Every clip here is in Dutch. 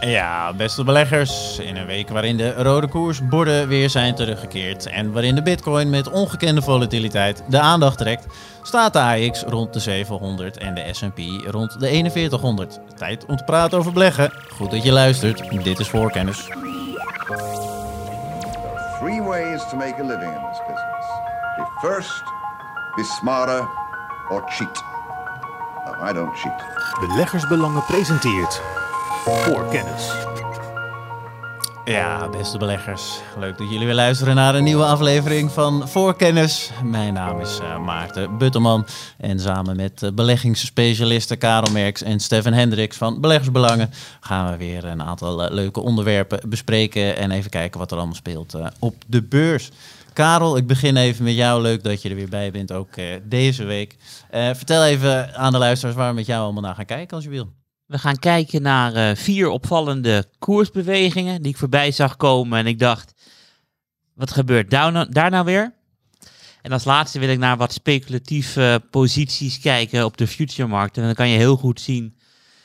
Ja, beste beleggers. In een week waarin de rode koersborden weer zijn teruggekeerd en waarin de bitcoin met ongekende volatiliteit de aandacht trekt, staat de AX rond de 700 en de S&P rond de 4100. Tijd om te praten over beleggen. Goed dat je luistert. Dit is Voorkennis. Three ways to make a living in this business. Be first, be smarter, or cheat. No, I don't cheat. Beleggersbelangen presenteert voor kennis. Ja, beste beleggers. Leuk dat jullie weer luisteren naar een nieuwe aflevering van Voorkennis. Mijn naam is uh, Maarten Butterman. En samen met uh, beleggingsspecialisten Karel Merks en Stefan Hendricks van Beleggersbelangen gaan we weer een aantal uh, leuke onderwerpen bespreken en even kijken wat er allemaal speelt op de beurs. Karel, ik begin even met jou. Leuk dat je er weer bij bent, ook deze week. vertel even aan de luisteraars waar we met jou allemaal naar gaan kijken als je wil. We gaan kijken naar uh, vier opvallende koersbewegingen die ik voorbij zag komen. En ik dacht, wat gebeurt daar nou, daar nou weer? En als laatste wil ik naar wat speculatieve posities kijken op de futuremarkt. En dan kan je heel goed zien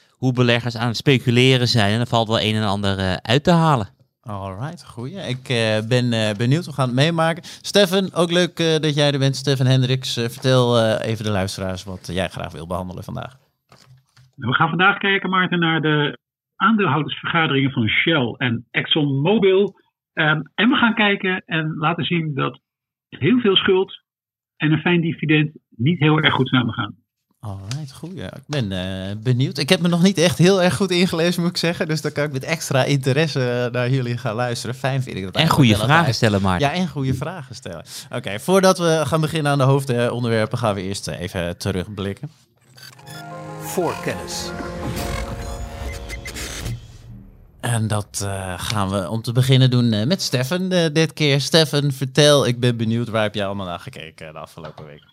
hoe beleggers aan het speculeren zijn. En er valt wel een en ander uh, uit te halen. Alright, goeie. Ik uh, ben benieuwd. We gaan het meemaken. Stefan, ook leuk dat jij er bent. Stefan Hendricks, vertel even de luisteraars wat jij graag wil behandelen vandaag. We gaan vandaag kijken, Maarten, naar de aandeelhoudersvergaderingen van Shell en ExxonMobil. Um, en we gaan kijken en laten zien dat heel veel schuld en een fijn dividend niet heel erg goed samen gaan. Alright, goed. Ja. Ik ben uh, benieuwd. Ik heb me nog niet echt heel erg goed ingelezen, moet ik zeggen. Dus dan kan ik met extra interesse naar jullie gaan luisteren. Fijn vind ik dat. En goede vragen stellen, maar. Ja, en goede vragen stellen. Oké, okay, voordat we gaan beginnen aan de hoofdonderwerpen, gaan we eerst even terugblikken voor kennis. En dat uh, gaan we om te beginnen doen uh, met Stefan uh, dit keer. Stefan, vertel, ik ben benieuwd, waar heb jij allemaal naar gekeken de afgelopen week?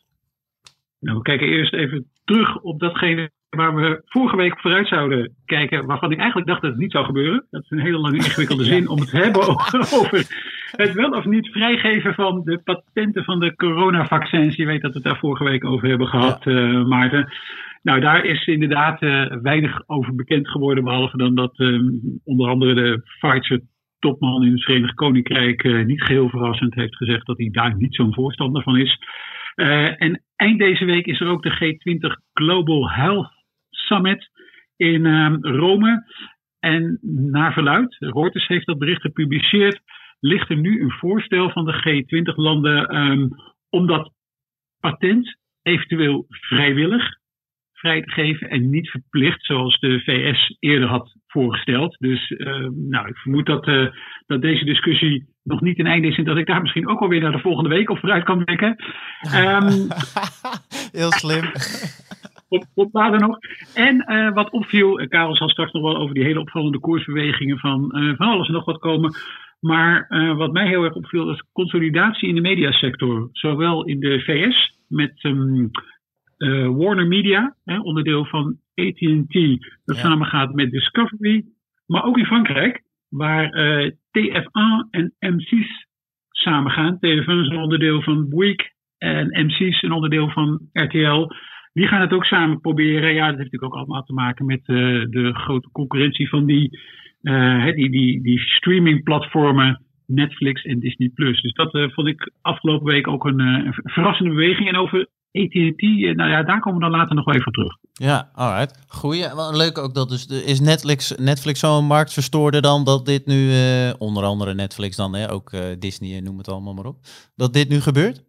Nou, we kijken eerst even terug op datgene waar we vorige week vooruit zouden kijken, waarvan ik eigenlijk dacht dat het niet zou gebeuren. Dat is een hele lange ingewikkelde zin om het te hebben over het wel of niet vrijgeven van de patenten van de coronavaccins. Je weet dat we het daar vorige week over hebben gehad, ja. Maarten. Nou, daar is inderdaad uh, weinig over bekend geworden, behalve dan dat um, onder andere de Pfizer topman in het Verenigd Koninkrijk uh, niet geheel verrassend heeft gezegd dat hij daar niet zo'n voorstander van is. Uh, en eind deze week is er ook de G20 Global Health Summit in um, Rome. En naar verluid, Reuters heeft dat bericht gepubliceerd, ligt er nu een voorstel van de G20-landen um, om dat patent eventueel vrijwillig vrij te geven en niet verplicht zoals de VS eerder had voorgesteld. Dus uh, nou, ik vermoed dat, uh, dat deze discussie nog niet een einde is en dat ik daar misschien ook alweer naar de volgende week op vooruit kan blikken. Um, Heel slim. Op, op dan nog. En uh, wat opviel, Karel zal straks nog wel over die hele opvallende koersbewegingen van, van alles en nog wat komen. Maar wat mij heel erg opviel, is consolidatie in de mediasector. Zowel in de VS met um, uh, Warner Media, hè, onderdeel van AT&T, dat ja. samengaat met Discovery. Maar ook in Frankrijk, waar uh, TF1 en M6 samengaan. TF1 is een onderdeel van Bouygues en M6 een onderdeel van RTL. Die gaan het ook samen proberen. Ja, dat heeft natuurlijk ook allemaal te maken met uh, de grote concurrentie van die, die, die, die streamingplatformen Netflix en Disney+. Plus. Dus dat vond ik afgelopen week ook een, een verrassende beweging. En over AT&T, nou ja, daar komen we dan later nog wel even terug. Ja, alright. Goeie. Leuk ook dat dus, is Netflix, Netflix zo'n marktverstoorder dan dat dit nu, uh, onder andere Netflix dan, hè, ook uh, Disney, noem het allemaal maar op, dat dit nu gebeurt?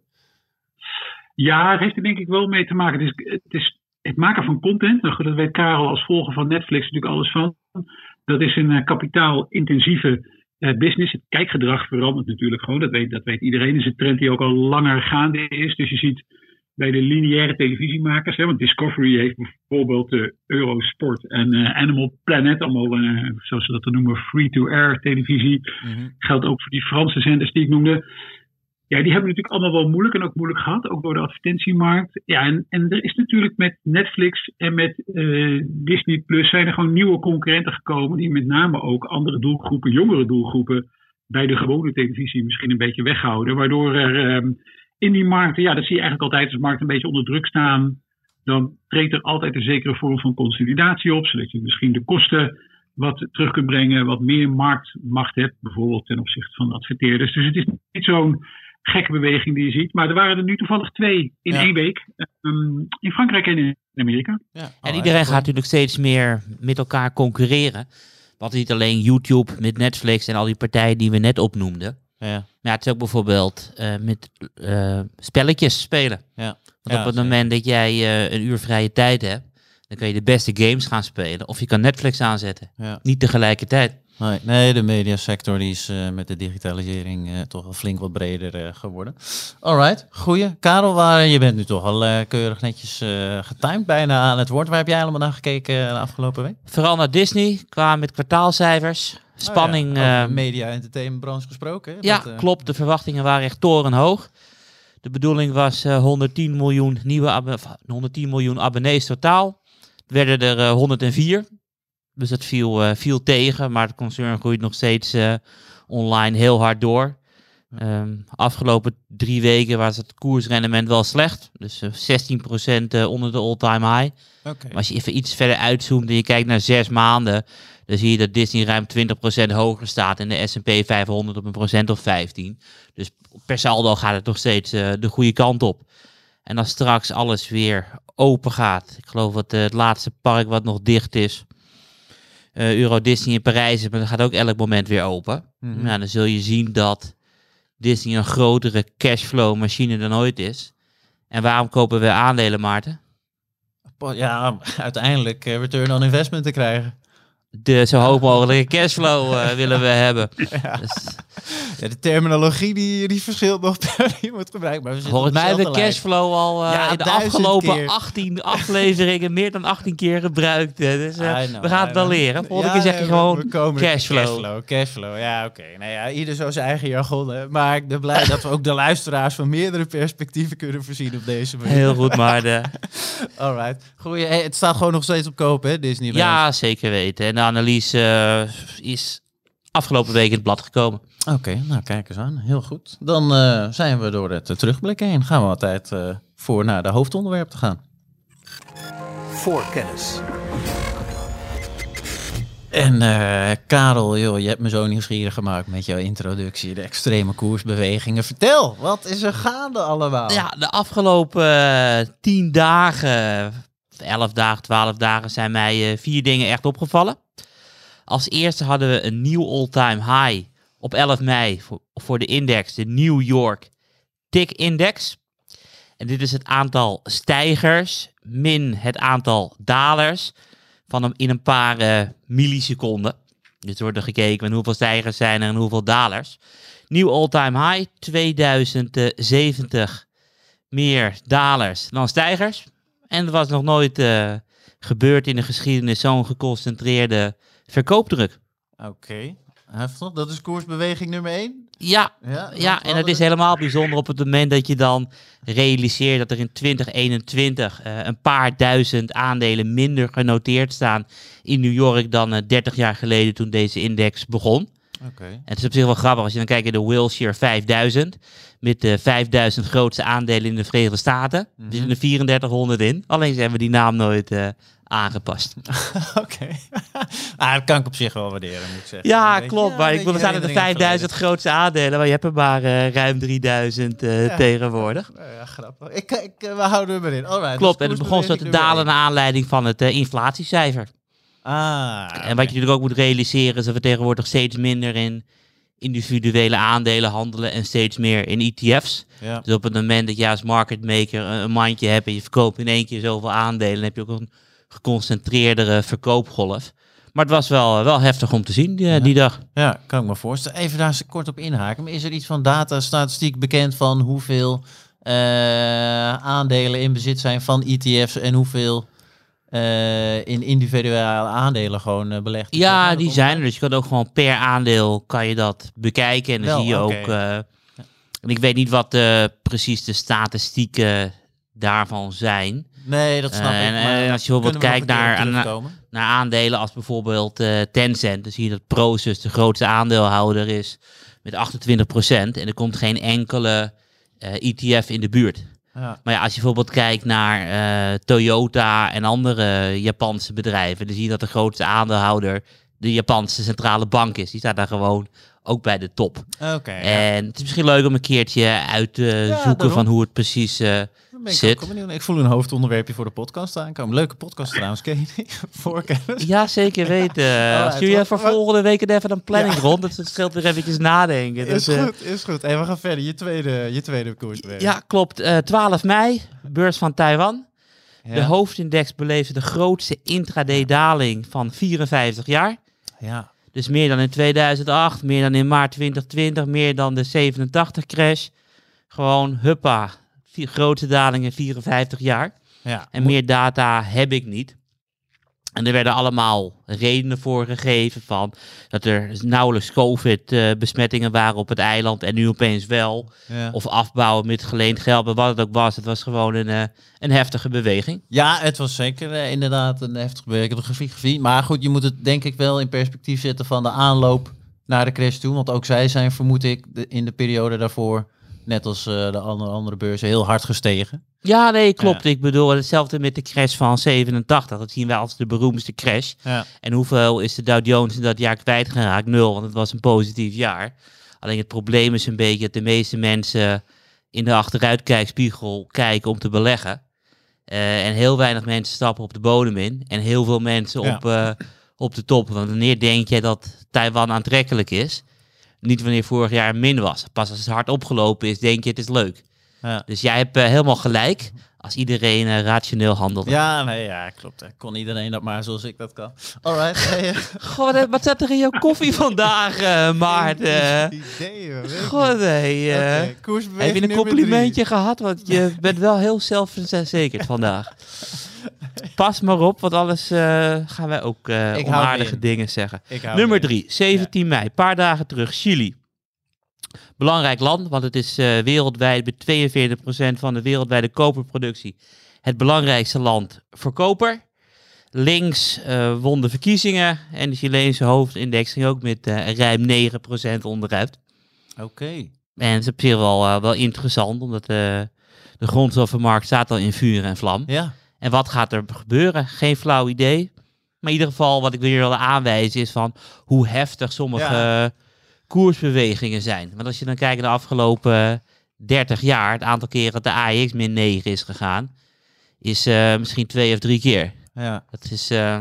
Ja, het heeft er denk ik wel mee te maken. Het is het, is het maken van content, nou, dat weet Karel als volger van Netflix natuurlijk alles van. Dat is een uh, kapitaalintensieve business. Het kijkgedrag verandert natuurlijk gewoon. Dat weet, dat weet iedereen. Het is een trend die ook al langer gaande is. Dus je ziet bij de lineaire televisiemakers. Hè, want Discovery heeft bijvoorbeeld de Eurosport en uh, Animal Planet, allemaal uh, zoals ze dat dan noemen, free-to-air televisie. Mm-hmm. Geldt ook voor die Franse zenders die ik noemde. Ja, die hebben natuurlijk allemaal wel moeilijk en ook moeilijk gehad, ook door de advertentiemarkt. Ja, en, en er is natuurlijk met Netflix en met uh, Disney Plus zijn er gewoon nieuwe concurrenten gekomen die met name ook andere doelgroepen, jongere doelgroepen, bij de gewone televisie misschien een beetje weghouden. Waardoor er um, in die markten, ja, dat zie je eigenlijk altijd als de markt een beetje onder druk staan. Dan treedt er altijd een zekere vorm van consolidatie op, zodat je misschien de kosten wat terug kunt brengen, wat meer marktmacht hebt, bijvoorbeeld ten opzichte van adverteerders. Dus het is niet zo'n gekke beweging die je ziet. Maar er waren er nu toevallig twee in Ja. één week. ehm, in Frankrijk en in Amerika. Ja, En iedereen gaat natuurlijk steeds meer met elkaar concurreren. Want niet alleen YouTube met Netflix en al die partijen die we net opnoemden. Ja, Maar het is ook bijvoorbeeld eh, met eh, spelletjes spelen. ja. Want op het moment dat jij eh, een uur vrije tijd hebt, dan kan je de beste games gaan spelen. Of je kan Netflix aanzetten. Niet tegelijkertijd. Nee, nee, de mediasector die is eh, met de digitalisering eh, toch wel flink wat breder eh, geworden. Alright, goeie. Karel, waar, je bent nu toch al keurig netjes getimed bijna aan het woord. Waar heb jij allemaal naar gekeken de afgelopen week? Vooral naar Disney, qua met kwartaalcijfers. Spanning. Oh ja, eh, over media entertainment branche gesproken. hè? Ja, Dat, klopt. De verwachtingen waren echt torenhoog. De bedoeling was eh, 110, miljoen nieuwe abon- of 110 miljoen abonnees totaal. Werden er eh, 104. Dus dat viel, eh, viel tegen. Maar het concern groeit nog steeds eh, online heel hard door. Ehm, afgelopen drie weken was het koersrendement wel slecht. Dus eh, 16% eh, onder de all-time high. Maar als je even iets verder uitzoomt en je kijkt naar zes maanden, dan zie je dat Disney ruim 20% hoger staat en de S&P 500 op een procent of 15. Dus per saldo gaat het nog steeds de goede kant op. En als straks alles weer open gaat, ik geloof dat het laatste park wat nog dicht is, eh, Euro Disney in Parijs, maar dat gaat ook elk moment weer open. Mhm. Nou, dan zul je zien dat Disney een grotere cashflow machine dan ooit is. En waarom kopen we aandelen, Maarten? Ja, uiteindelijk eh, return on investment te krijgen. De zo hoog mogelijke cashflow eh, willen we hebben. Dus, Ja, de terminologie die, die verschilt nog per die moet gebruiken. Maar we zitten volgens mij hebben we cashflow al eh, Ja, in de afgelopen keer. 18 afleveringen meer dan 18 keer gebruikt. Dus eh, know, we gaan het wel leren. Volgende keer zeg je gewoon cashflow. Cashflow, cashflow. Ja, oké. Nou ja, ieder zo zijn eigen jargon. Hè. Maar ik ben blij dat we ook de luisteraars van meerdere perspectieven kunnen voorzien op deze manier. Heel goed, maar de, Alright. Goeie. Hey, het staat gewoon nog steeds op koop, hè, Disney. ja, zeker weten. En analyse eh, is afgelopen week in het blad gekomen. Oké, nou kijk eens aan. Heel goed. Dan eh, zijn we door het eh, terugblik heen. Gaan we altijd eh, voor naar de hoofdonderwerp te gaan. Voorkennis. En eh, Karel, joh, je hebt me zo nieuwsgierig gemaakt met jouw introductie. De extreme koersbewegingen. Vertel, wat is er gaande allemaal? Ja, de afgelopen 10 dagen, 11 dagen, 12 dagen zijn mij eh, vier dingen echt opgevallen. Als eerste hadden we een nieuw all-time high op 11 mei voor, de index, de New York Tick Index. En dit is het aantal stijgers min het aantal dalers van een, in een paar eh, milliseconden. Dus er wordt gekeken met hoeveel stijgers zijn er en hoeveel dalers. Nieuw all-time high, 2070 meer dalers dan stijgers. En er was nog nooit eh, gebeurd in de geschiedenis zo'n geconcentreerde verkoopdruk. Oké, heftig. Dat is koersbeweging nummer 1? Ja, Ja, ja en het is helemaal bijzonder op het moment dat je dan realiseert dat er in 2021 eh, een paar duizend aandelen minder genoteerd staan in New York dan eh, 30 jaar geleden toen deze index begon. En het is op zich wel grappig als je dan kijkt naar de Wilshire 5000. Met de 5000 grootste aandelen in de Verenigde Staten. Er zitten er 3400 in. Alleen zijn we die naam nooit eh, aangepast. Oké. ah, dat kan ik op zich wel waarderen, moet ik zeggen. Ja, klopt. ja, maar ik wil er staan er de herinnering aan het 5000 grootste aandelen. Maar je hebt er maar eh, ruim 3000 eh, Ja. tegenwoordig. Ja, grappig. Ik, ik, we houden hem erin. Alright, Klopt. dat En het begon zo te dalen naar aanleiding van het inflatiecijfer. Ah. En wat je natuurlijk ook moet realiseren is dat we tegenwoordig steeds minder in individuele aandelen handelen en steeds meer in ETF's. Ja. Dus op het moment dat jij als market maker een mandje hebt en je verkoopt in één keer zoveel aandelen, dan heb je ook een geconcentreerdere verkoopgolf. Maar het was wel, wel heftig om te zien die, die dag. Ja, kan ik me voorstellen. Even daar eens kort op inhaken. Maar is er iets van data, statistiek bekend van hoeveel eh, aandelen in bezit zijn van ETF's en hoeveel eh, in individuele aandelen gewoon eh, belegd? Ja, die zijn er. Dus je kan ook gewoon per aandeel kan je dat bekijken. En dan Wel, zie je ook. eh, en ik weet niet wat eh, precies de statistieken daarvan zijn. Nee, dat snap Eh, ik. en, maar eh, als je bijvoorbeeld kijkt naar-? Naar aandelen als bijvoorbeeld eh, Tencent. Dan zie je dat Prosus de grootste aandeelhouder is met 28%. En er komt geen enkele eh, ETF in de buurt. Ja. Maar ja, als je bijvoorbeeld kijkt naar eh, Toyota en andere Japanse bedrijven, dan zie je dat de grootste aandeelhouder de Japanse centrale bank is. Die staat daar gewoon ook bij de top. Oké. En het is misschien leuk om een keertje uit te Ja, zoeken daarom. van hoe het precies ik zit. ook benieuwd. Ik voel een hoofdonderwerpje voor de podcast aankomen. Leuke podcast trouwens, ken je die? Voorkennis. Ja, zeker weten. Als jullie voor volgende week even een planning Ja. rond, dat scheelt weer eventjes nadenken. Is Dus, eh, goed, is goed. En we gaan verder. Je tweede, je tweede koersbeweging. ja, klopt. Eh 12 mei, beurs van Taiwan. Ja. De hoofdindex beleefde de grootste intraday daling van 54 jaar. Ja. Dus meer dan in 2008, meer dan in maart 2020, meer dan de 87 crash. Gewoon huppa, vier grootste daling in 54 jaar. ja. En meer data heb ik niet. En er werden allemaal redenen voor gegeven van dat er nauwelijks COVID-besmettingen waren op het eiland en nu opeens wel. Ja. Of afbouwen met geleend geld, maar wat het ook was, het was gewoon een, eh, een heftige beweging. Ja, het was zeker eh, inderdaad een heftig werk. Ik heb het grafiek gezien. Maar goed, je moet het denk ik wel in perspectief zetten van de aanloop naar de crash toe. Want ook zij zijn, vermoed ik, de- in de periode daarvoor, net als eh, de andere, andere beurzen, heel hard gestegen. Ja, nee, klopt. Ik bedoel, hetzelfde met de crash van 87. Dat zien wij als de beroemdste crash. Ja. En hoeveel is de Dow Jones in dat jaar kwijtgeraakt? Nul, want het was een positief jaar. Alleen het probleem is een beetje dat de meeste mensen in de achteruitkijkspiegel kijken om te beleggen. Eh, en heel weinig mensen stappen op de bodem in. En heel veel mensen Ja. op, eh, op de top. Want wanneer denk je dat Taiwan aantrekkelijk is? Niet wanneer vorig jaar een min was. Pas als het hard opgelopen is, denk je het is leuk. Ja. Dus jij hebt eh, helemaal gelijk als iedereen eh, rationeel handelt. Ja, nee, ja, klopt. hè. Kon iedereen dat maar zoals ik dat kan. Alright. Hey, eh, God, wat- zat er in jouw koffie vandaag, eh Maarten? idee, ik God, Oké, koersbeweging heb je een complimentje gehad? Want je bent wel heel zelfverzekerd vandaag. Pas maar op, want anders eh, gaan wij ook hou onaardige in. dingen zeggen. Nummer erin. 3, 17 mei, een paar dagen terug, Chili. Belangrijk land, want het is eh, wereldwijd met 42% van de wereldwijde koperproductie het belangrijkste land voor koper. Links won de verkiezingen en de Chileense hoofdindex ging ook met ruim 9% onderuit. Oké. En het is op zich wel, wel interessant, omdat de grondstoffenmarkt staat al in vuur en vlam. Ja. En wat gaat er gebeuren? Geen flauw idee. Maar in ieder geval, wat ik weer wil aanwijzen, is van hoe heftig sommige Ja. eh, koersbewegingen zijn. Want als je dan kijkt naar de afgelopen 30 jaar, het aantal keren dat de AX min 9 is gegaan, is eh, misschien twee of drie keer. Ja. Dat is, eh,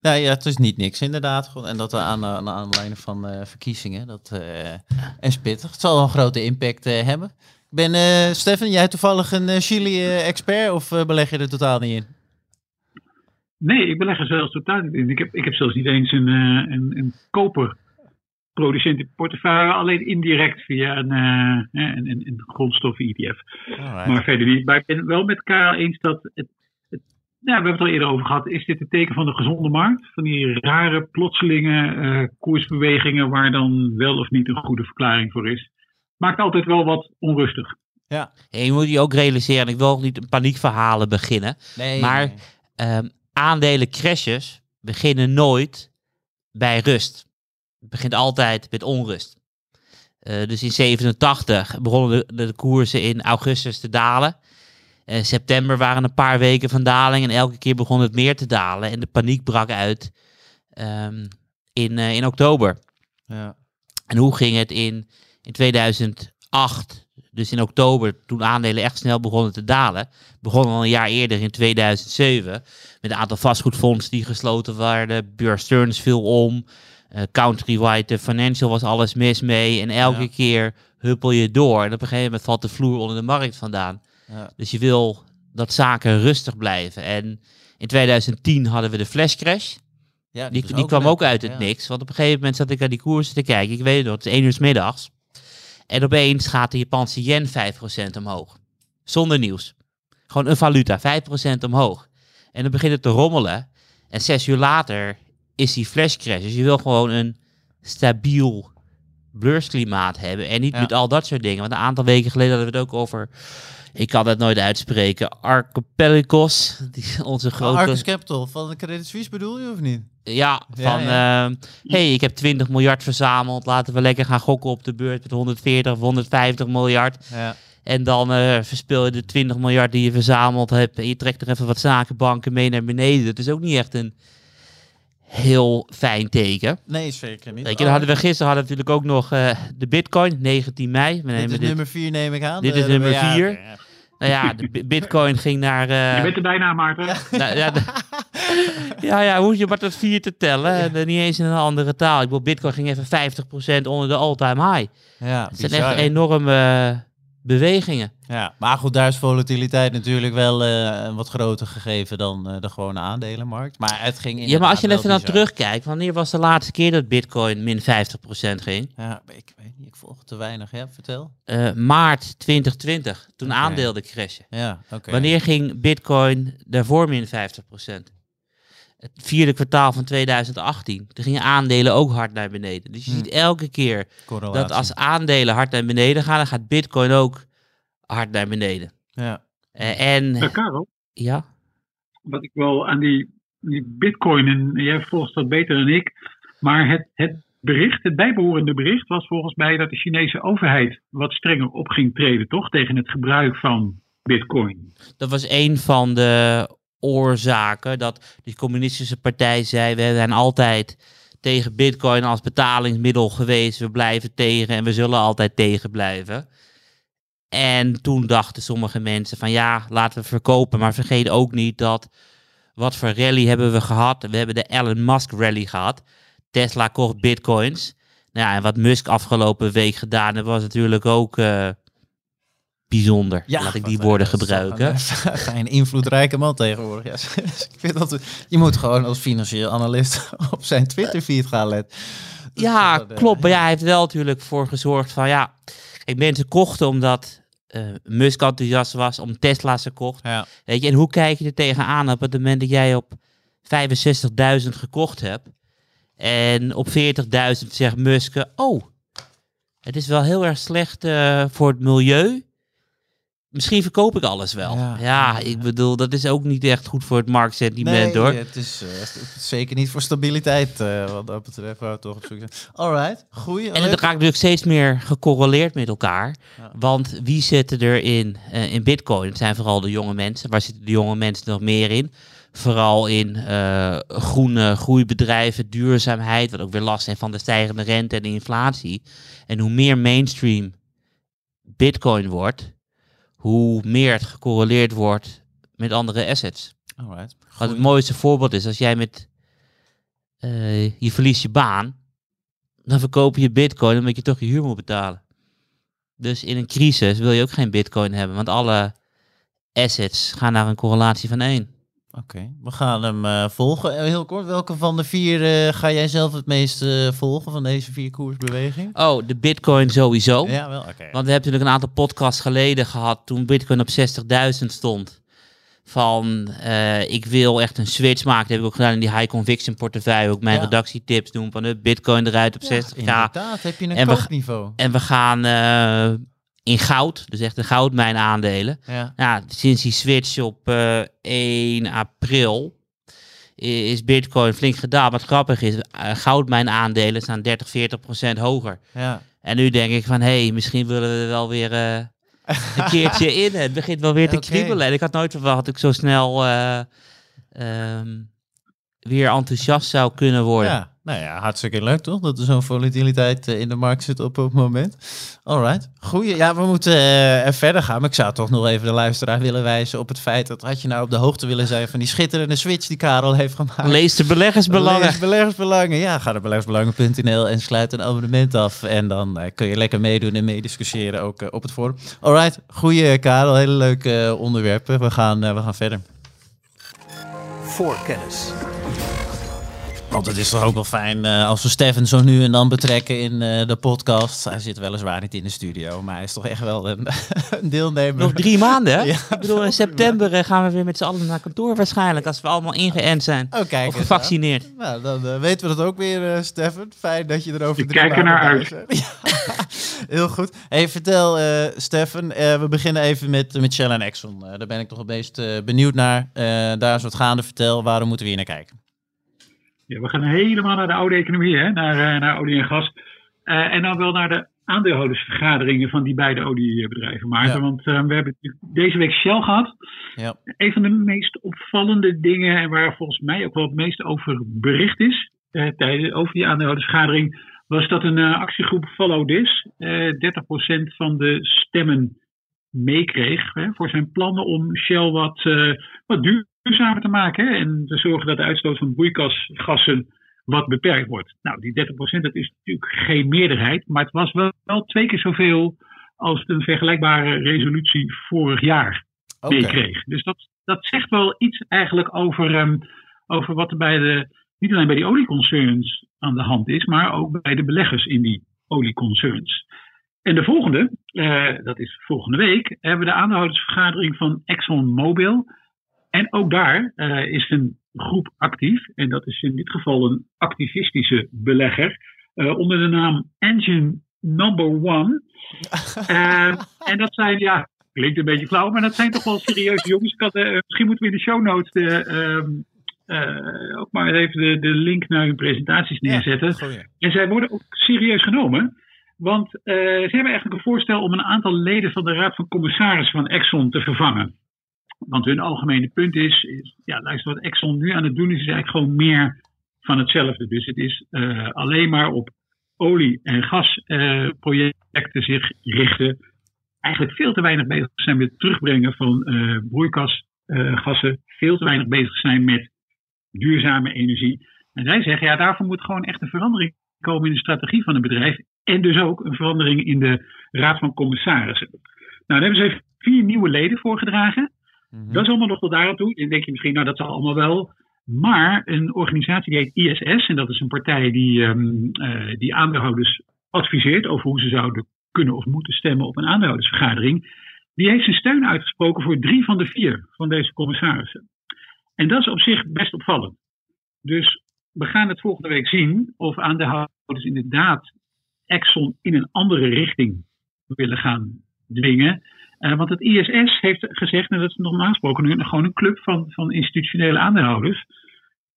Nee, ja, het is niet niks inderdaad. En dat eh, aan, aan aanleiding van eh, verkiezingen. Dat, eh en spittig. Het zal een grote impact eh, hebben. Ben, eh Stefan, jij toevallig een eh, Chili-expert of eh, beleg je er totaal niet in? Nee, ik beleg er zelfs totaal niet in. Ik heb, ik heb zelfs niet eens een, een, een koperproducent in portefeuille, alleen indirect via een, eh, een, een, een grondstoffen-ETF. Alright. Maar verder niet. Maar ik ben het wel met Karel eens dat het, het ja, we hebben het al eerder over gehad. Is dit een teken van de gezonde markt? Van die rare, plotselinge koersbewegingen waar dan wel of niet een goede verklaring voor is. Maakt altijd wel wat onrustig. Ja. en je moet je ook realiseren, ik wil ook niet paniekverhalen beginnen. Nee, Maar- nee. Ehm aandelen crashes beginnen nooit bij rust. Het begint altijd met onrust. Eh, dus in 87 begonnen de, de koersen in augustus te dalen. In september waren een paar weken van daling en elke keer begon het meer te dalen. En de paniek brak uit ehm, in, eh, in oktober. Ja. En hoe ging het in, in 2008, dus in oktober, toen aandelen echt snel begonnen te dalen, begon al een jaar eerder in 2007, met een aantal vastgoedfondsen die gesloten werden, Bear Stearns viel om, eh, Countrywide Financial was alles mis mee, en elke Ja. keer huppel je door, en op een gegeven moment valt de vloer onder de markt vandaan. Ja. Dus je wil dat zaken rustig blijven. En in 2010 hadden we de flash crash. Ja, Die, die kwam net- ook uit het ja. niks. Want op een gegeven moment zat ik naar die koersen te kijken. Ik weet het nog, het is 1 uur 's middags. En opeens gaat de Japanse yen 5% omhoog. Zonder nieuws. Gewoon een valuta, 5% omhoog. En dan begint het te rommelen. En zes uur later is die flash crash. Dus je wil gewoon een stabiel beursklimaat hebben. En niet Ja. met al dat soort dingen. Want een aantal weken geleden hadden we het ook over... Ik kan het nooit uitspreken. Archipelagos. Die, onze grote... Arcus Capital van de Credit Suisse bedoel je of niet? Ja, Ja, van ehm, hey, ik heb 20 miljard verzameld. Laten we lekker gaan gokken op de beurt met 140 of 150 miljard. Ja. En dan eh, verspil je de 20 miljard die je verzameld hebt. En je trekt er even wat zakenbanken mee naar beneden. Dat is ook niet echt een heel fijn teken. Nee, zeker niet. Weet je, hadden we gisteren hadden we natuurlijk ook nog eh, de Bitcoin, 19 mei. We dit is dit. nummer 4 neem ik aan. Dit Eh, is nummer ja, vier. oké, ja. Nou ja, de bi- Bitcoin ging naar. eh, Je bent er bijna, Maarten. nou, ja, de- ja, ja, hoe je maar tot vier te tellen. En, eh, niet eens in een andere taal. Ik bedoel, Bitcoin ging even 50% onder de all-time high. Ja, Het zijn echt enorme eh, bewegingen. Ja, maar goed, daar is volatiliteit natuurlijk wel eh, een wat groter gegeven dan eh, de gewone aandelenmarkt. Maar het ging Ja, maar als je even bizar. terugkijkt, wanneer was de laatste keer dat Bitcoin min 50% ging? Ja, ik weet niet, ik volg te weinig. Ja, vertel. Eh, maart 2020, toen Oké. aandelen crashen. Ja, oké. Wanneer ging Bitcoin daarvoor min 50%? Het vierde kwartaal van 2018. Toen gingen aandelen ook hard naar beneden. Dus je Hmm. ziet elke keer Correlatie. dat als aandelen hard naar beneden gaan, dan gaat Bitcoin ook hard naar beneden. Ja. Eh, en Ja, Karel, ja, wat ik wel aan die, die bitcoin, en jij volgt dat beter dan ik, maar het, het bericht, het bijbehorende bericht was volgens mij dat de Chinese overheid wat strenger op ging treden, toch? Tegen het gebruik van bitcoin. dat was een van de oorzaken dat die communistische partij zei: we zijn altijd tegen Bitcoin als betalingsmiddel geweest. We blijven tegen en we zullen altijd tegen blijven. En toen dachten sommige mensen van ja, laten we verkopen. Maar vergeet ook niet dat wat voor rally hebben we gehad? We hebben de Elon Musk rally gehad. Tesla kocht bitcoins. Nou ja, en wat Musk afgelopen week gedaan heeft, was natuurlijk ook eh, bijzonder. Laat ik die woorden gebruiken. Een, een invloedrijke man tegenwoordig. Ja, ik vind dat je moet gewoon als financieel analist op zijn Twitter-feed gaan letten. Dat Ja, klopt. Maar ja, hij heeft wel natuurlijk voor gezorgd van ja. Kijk, mensen kochten omdat eh, Musk enthousiast was, om Tesla's gekocht. Ja. Weet je, en hoe kijk je er tegenaan op het moment dat jij op 65.000 gekocht hebt en op 40.000 zegt Musk, oh, het is wel heel erg slecht eh, voor het milieu. Misschien verkoop ik alles wel. Ja. Ja, ik bedoel, dat is ook niet echt goed voor het marktsentiment nee, hoor. het is, eh, zeker niet voor stabiliteit eh, wat dat betreft. Waar we toch op zoek zijn. Alright, goeie. En het raakt natuurlijk steeds meer gecorreleerd met elkaar. Ja. Want wie zitten er in, eh, in Bitcoin? Het zijn vooral de jonge mensen. Waar zitten de jonge mensen nog meer in? Vooral in groene groeibedrijven, duurzaamheid, wat ook weer last heeft van de stijgende rente en de inflatie. En hoe meer mainstream Bitcoin wordt, hoe meer het gecorreleerd wordt met andere assets. Alright. Wat Goeie. het mooiste voorbeeld is, als jij met eh, je verliest je baan, dan verkoop je bitcoin omdat je toch je huur moet betalen. Dus in een crisis wil je ook geen bitcoin hebben, want alle assets gaan naar een correlatie van 1. Oké, we gaan hem eh, volgen. Eh, Heel kort, welke van de vier eh, ga jij zelf het meest volgen van deze vier koersbewegingen? Oh, de bitcoin sowieso. Ja, wel, oké. Want we hebben natuurlijk een aantal podcasts geleden gehad toen bitcoin op 60.000 stond. Van ik wil echt een switch maken. Dat heb ik ook gedaan in die high conviction portefeuille. Ook mijn Ja. redactietips doen van de bitcoin eruit op 60k. inderdaad, heb je een En we-. En we gaan in goud, dus echt de goudmijn aandelen. Ja. Ja, sinds die switch op eh, 1 april i- is Bitcoin flink gedaald. Wat grappig is, eh, goudmijn aandelen staan 30, 40 procent hoger. Ja. En nu denk ik van, hé, hey, misschien willen we er wel weer eh, een keertje in. Het begint wel weer te Oké. kriebelen. En ik had nooit verwacht dat ik zo snel eh, ehm, weer enthousiast zou kunnen worden. ja, nou ja, hartstikke leuk toch? Dat er zo'n volatiliteit eh, in de markt zit op het moment. Alright, goeie. Ja, we moeten er verder gaan. Maar ik zou toch nog even de luisteraar willen wijzen op het feit dat had je nou op de hoogte willen zijn van die schitterende switch die Karel heeft gemaakt. Lees de beleggersbelangen. Lees beleggersbelangen. Ja, ga naar beleggersbelangen.nl en sluit een abonnement af. En dan eh, kun je lekker meedoen en meediscussiëren ook op het forum. Alright, goeie Karel. Hele leuke eh, onderwerpen. We gaan, eh, we gaan verder. voor kennis. Want het is toch ook wel fijn eh, als we Steffen zo nu en dan betrekken in eh, de podcast. Hij zit weliswaar niet in de studio, maar hij is toch echt wel een, een deelnemer. Nog drie maanden, hè? Ja, ik bedoel, in september eh, gaan we weer met z'n allen naar kantoor waarschijnlijk. Als we allemaal ingeënt zijn. Oh, kijk of gevaccineerd. Nou, dan weten we dat ook weer, eh Steffen. Fijn dat je er over Ik drie kijk er naar bent. Ja, heel goed. Hey, vertel, eh Steffen. eh, we beginnen even met, met Shell en Exxon. Eh, daar ben ik toch het meest eh, benieuwd naar. Eh, daar is wat gaande. Vertel, waarom moeten we hier naar kijken? Ja, we gaan helemaal naar de oude economie, hè? Naar, eh, naar olie en gas. Eh, en dan wel naar de aandeelhoudersvergaderingen van die beide oliebedrijven. Ja. Want eh, we hebben deze week Shell gehad. Ja. Een van de meest opvallende dingen en waar volgens mij ook wel het meest over bericht is tijdens, over die aandeelhoudersvergadering, was dat een actiegroep Follow This eh 30% van de stemmen meekreeg hè, voor zijn plannen om Shell wat, eh, wat duurzamer te maken hè, en te zorgen dat de uitstoot van broeikasgassen wat beperkt wordt. Nou, die 30% dat is natuurlijk geen meerderheid, maar het was wel, wel twee keer zoveel als een vergelijkbare resolutie vorig jaar Oké. meekreeg. Dus dat, dat zegt wel iets eigenlijk over, ehm, over wat er bij de, niet alleen bij die olieconcerns aan de hand is, maar ook bij de beleggers in die olieconcerns. En de volgende, eh, dat is volgende week, hebben we de aandeelhoudersvergadering van ExxonMobil. En ook daar eh, is een groep actief. En dat is in dit geval een activistische belegger. eh, onder de naam Engine Number One. Eh, en dat zijn, ja, klinkt een beetje flauw, maar dat zijn toch wel serieuze jongens. Ik had, misschien moeten we in de show notes de, ehm, eh, ook maar even de, de link naar hun presentaties neerzetten. En zij worden ook serieus genomen. Want eh, ze hebben eigenlijk een voorstel om een aantal leden van de Raad van Commissarissen van Exxon te vervangen. Want hun algemene punt is, ja, luister, wat Exxon nu aan het doen is, is eigenlijk gewoon meer van hetzelfde. Dus het is eh, alleen maar op olie- en gasprojecten zich richten. Eigenlijk veel te weinig bezig zijn met het terugbrengen van eh broeikasgassen. veel te weinig bezig zijn met duurzame energie. En zij zeggen, ja, daarvoor moet gewoon echt een verandering komen in de strategie van een bedrijf. En dus ook een verandering in de Raad van Commissarissen. Nou, daar hebben ze vier nieuwe leden voorgedragen. Mhm. Dat is allemaal nog tot daar aan toe. Dan denk je misschien, nou, dat zal allemaal wel. Maar een organisatie die heet ISS, en dat is een partij die, ehm, eh, die aandeelhouders adviseert over hoe ze zouden kunnen of moeten stemmen op een aandeelhoudersvergadering. Die heeft zijn steun uitgesproken voor drie van de vier van deze commissarissen. En dat is op zich best opvallend. Dus we gaan het volgende week zien of aandeelhouders inderdaad Exxon in een andere richting willen gaan dwingen. Eh, want het ISS heeft gezegd, en dat is normaal gesproken nu gewoon een club van, van institutionele aandeelhouders.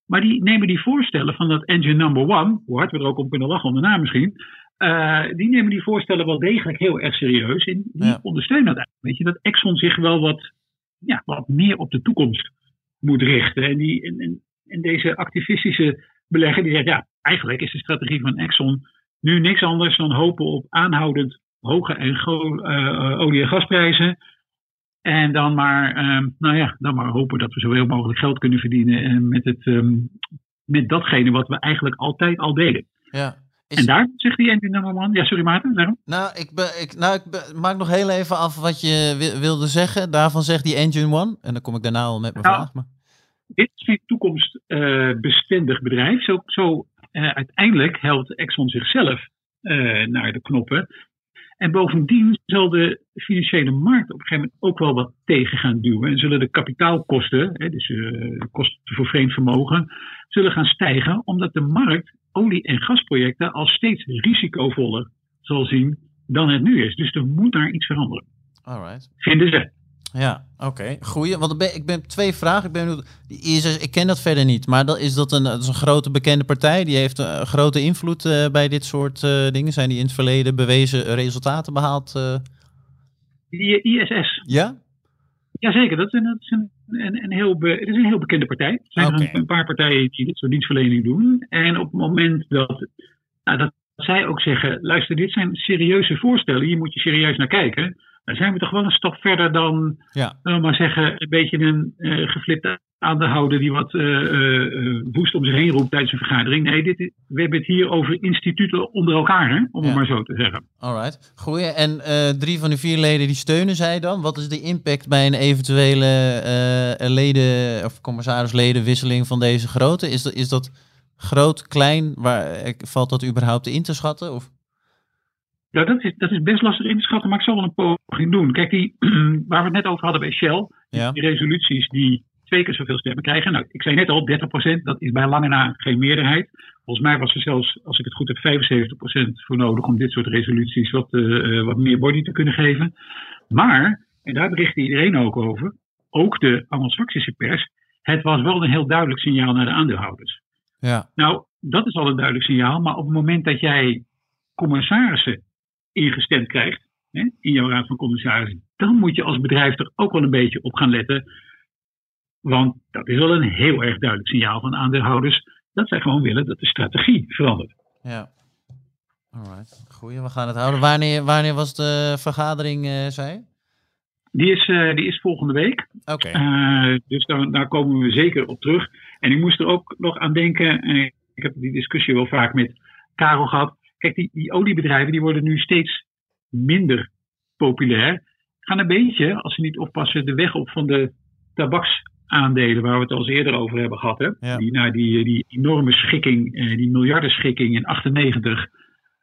Maar die nemen die voorstellen van dat engine number one, hoe hard we er ook om kunnen lachen om de naam misschien. eh, die nemen die voorstellen wel degelijk heel erg serieus. En die Ja. ondersteunen dat eigenlijk. Weet je, dat Exxon zich wel wat, ja, wat meer op de toekomst moet richten. En, die, en, en, en deze activistische belegger die zegt, ja, eigenlijk is de strategie van Exxon nu niks anders dan hopen op aanhoudend hoge en eh, olie- en gasprijzen. En dan maar, ehm, nou ja, dan maar hopen dat we zoveel mogelijk geld kunnen verdienen en met, het, ehm, met datgene wat we eigenlijk altijd al deden. Ja. Is- En daar zegt die engine number one, ja sorry Maarten, daarom. Nou, ik, be, ik, nou, ik be- maak nog heel even af wat je wi- wilde zeggen. Daarvan zegt die Engine One. En dan kom ik daarna al met mijn Nou, vraag. Maar... Dit is een toekomstbestendig bedrijf. Zo, zo eh, uiteindelijk helpt Exxon zichzelf eh, naar de knoppen. En bovendien zal de financiële markt op een gegeven moment ook wel wat tegen gaan duwen. En zullen de kapitaalkosten, hè, dus eh, de kosten voor vreemd vermogen, zullen gaan stijgen. Omdat de markt olie- en gasprojecten al steeds risicovoller zal zien dan het nu is. Dus er moet daar iets veranderen, Alright. vinden ze. Ja, oké. Goeie. Want ik ben, ik ben twee vragen. Ik, ben, benieuwd. die ISS, ik ken dat verder niet. Maar dat, is dat een, dat is een grote bekende partij? Die heeft een grote invloed eh, bij dit soort eh, dingen? Zijn die in het verleden bewezen resultaten behaald? eh? Die eh, ISS, Ja? Jazeker, dat is, een, dat is een, een, een heel, be- het is een heel bekende partij. Er zijn een paar partijen die dit soort dienstverlening doen. En op het moment dat, nou, dat zij ook zeggen: luister, dit zijn serieuze voorstellen, hier moet je serieus naar kijken. Dan zijn we toch wel een stap verder dan, Ja. we maar zeggen, een beetje een eh geflipte aandeelhouder die wat eh, eh, woest om zich heen roept tijdens een vergadering. Nee, dit, is- we hebben het hier over instituten onder elkaar, hè, om Ja. het maar zo te zeggen. Alright. Goeie. En drie van de vier leden die steunen zij dan? Wat is de impact bij een eventuele leden of commissarisledenwisseling van deze grootte? Is dat, is dat groot, klein? Waar, valt dat überhaupt in te schatten? Of? Ja, dat is, dat is best lastig in te schatten, maar ik zal wel een poging doen. Kijk, die, waar we het net over hadden bij Shell, Ja. die resoluties die twee keer zoveel stemmen krijgen. Nou, ik zei net al, 30%, dat is bij lange na geen meerderheid. Volgens mij was er zelfs, als ik het goed heb, 75% voor nodig om dit soort resoluties wat, eh, eh, wat meer body te kunnen geven. Maar, en daar berichtte iedereen ook over, ook de Anglo-Saxische pers, het was wel een heel duidelijk signaal naar de aandeelhouders. Ja. Nou, dat is al een duidelijk signaal, maar op het moment dat jij commissarissen ingestemd krijgt hè, in jouw raad van commissarissen, dan moet je als bedrijf er ook wel een beetje op gaan letten. Want dat is wel een heel erg duidelijk signaal van aandeelhouders dat zij gewoon willen dat de strategie verandert. Ja. Alright, goeie. We gaan het houden. Wanneer, wanneer was de vergadering, eh zei? Die is, eh, die is volgende week. Oké. Eh, dus daar, daar komen we zeker op terug. En ik moest er ook nog aan denken. ik heb die discussie wel vaak met Karel gehad. Kijk, die, die oliebedrijven die worden nu steeds minder populair. Gaan een beetje, als ze niet oppassen, de weg op van de tabaksaandelen, waar we het al eens eerder over hebben gehad. Hè? Ja. Die, nou, die, die enorme schikking, eh, die miljardenschikking in 98,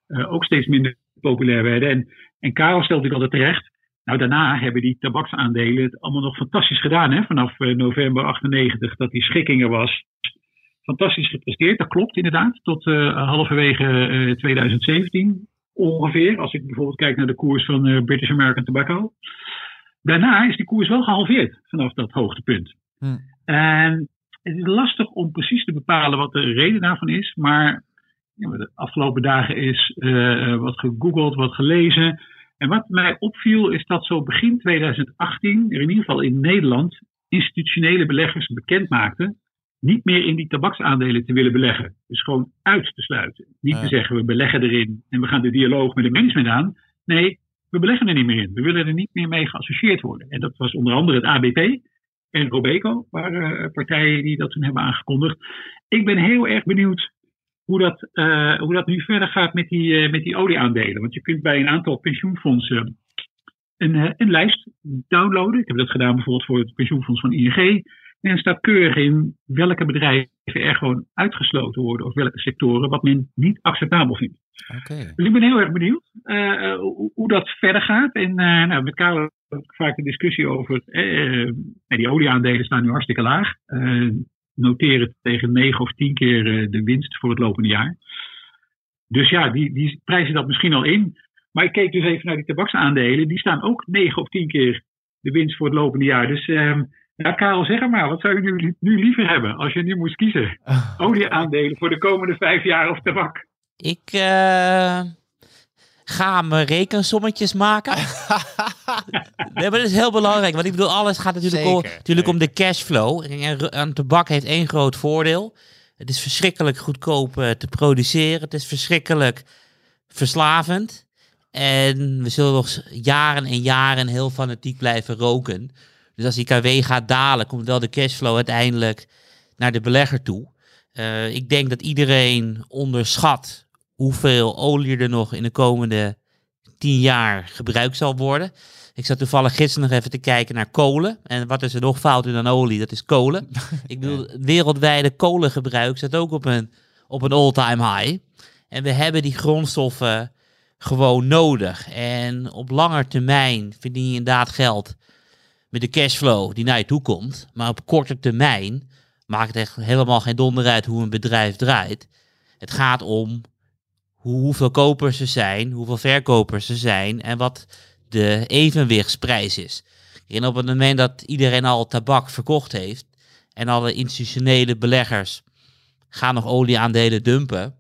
eh, ook steeds minder populair werden. En, en Karel stelt natuurlijk altijd terecht. Nou, daarna hebben die tabaksaandelen het allemaal nog fantastisch gedaan. Hè? Vanaf eh, november 98 dat die schikking er was. Fantastisch gepresteerd, dat klopt inderdaad. Tot eh, halverwege eh, 2017 ongeveer. Als ik bijvoorbeeld kijk naar de koers van eh, British American Tobacco. Daarna is die koers wel gehalveerd vanaf dat hoogtepunt. Hm. En het is lastig om precies te bepalen wat de reden daarvan is. Maar ja, de afgelopen dagen is eh, eh, wat gegoogeld, wat gelezen. En wat mij opviel is dat zo begin 2018, er in ieder geval in Nederland, institutionele beleggers bekend maakten niet meer in die tabaksaandelen te willen beleggen. Dus gewoon uit te sluiten. Niet Ja. te zeggen we beleggen erin en we gaan de dialoog met het management aan. Nee, we beleggen er niet meer in. We willen er niet meer mee geassocieerd worden. En dat was onder andere het ABP en Robeco, waren eh, partijen die dat toen hebben aangekondigd. Ik ben heel erg benieuwd hoe dat, eh, hoe dat nu verder gaat met die, eh, met die olieaandelen. Want je kunt bij een aantal pensioenfondsen een, een lijst downloaden. Ik heb dat gedaan bijvoorbeeld voor het pensioenfonds van ING. En staat keurig in welke bedrijven er gewoon uitgesloten worden of welke sectoren wat men niet acceptabel vindt. Dus ik ben heel erg benieuwd eh, hoe, hoe dat verder gaat. En eh, nou, met Karel heb ik vaak een discussie over. eh, die olieaandelen staan nu hartstikke laag. Noteren tegen 9 of 10 keer de winst voor het lopende jaar. Dus ja, die, die prijzen dat misschien al in. Maar ik keek dus even naar die tabaksaandelen. Die staan ook 9 of 10 keer de winst voor het lopende jaar. Dus ja, Karel, zeg er maar. Wat zou je nu, nu liever hebben als je nu moest kiezen? Olieaandelen voor de komende vijf jaar of tabak? Ik eh, ga mijn rekensommetjes maken. nee, maar dat is heel belangrijk. Want ik bedoel, alles gaat natuurlijk, om, natuurlijk om de cashflow. En, en, en tabak heeft één groot voordeel. Het is verschrikkelijk goedkoop eh, te produceren. Het is verschrikkelijk verslavend. En we zullen nog jaren en jaren heel fanatiek blijven roken. Dus als die KW gaat dalen, komt wel de cashflow uiteindelijk naar de belegger toe. Eh, ik denk dat iedereen onderschat hoeveel olie er nog in de komende tien jaar gebruikt zal worden. Ik zat toevallig gisteren nog even te kijken naar kolen. En wat is er nog fouter dan olie? Dat is kolen. Ik bedoel, wereldwijde kolengebruik staat ook op een, op een all-time high. En we hebben die grondstoffen gewoon nodig. En op langer termijn verdien je inderdaad geld met de cashflow die naar je toe komt. Maar op korte termijn maakt het echt helemaal geen donder uit hoe een bedrijf draait. Het gaat om hoe, hoeveel kopers er zijn, hoeveel verkopers er zijn en wat de evenwichtsprijs is. En op het moment dat iedereen al tabak verkocht heeft en alle institutionele beleggers gaan nog olieaandelen dumpen,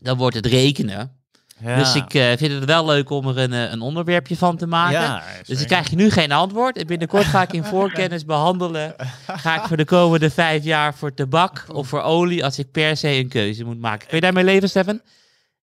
dan wordt het rekenen. Ja. Dus ik eh, vind het wel leuk om er een, eh, een onderwerpje van te maken. Ja, Dus ik krijg je nu geen antwoord. En binnenkort ga ik in voorkennis behandelen. Ga ik voor de komende vijf jaar voor tabak of voor olie als ik per se een keuze moet maken. Kun je daarmee leven, Stefan?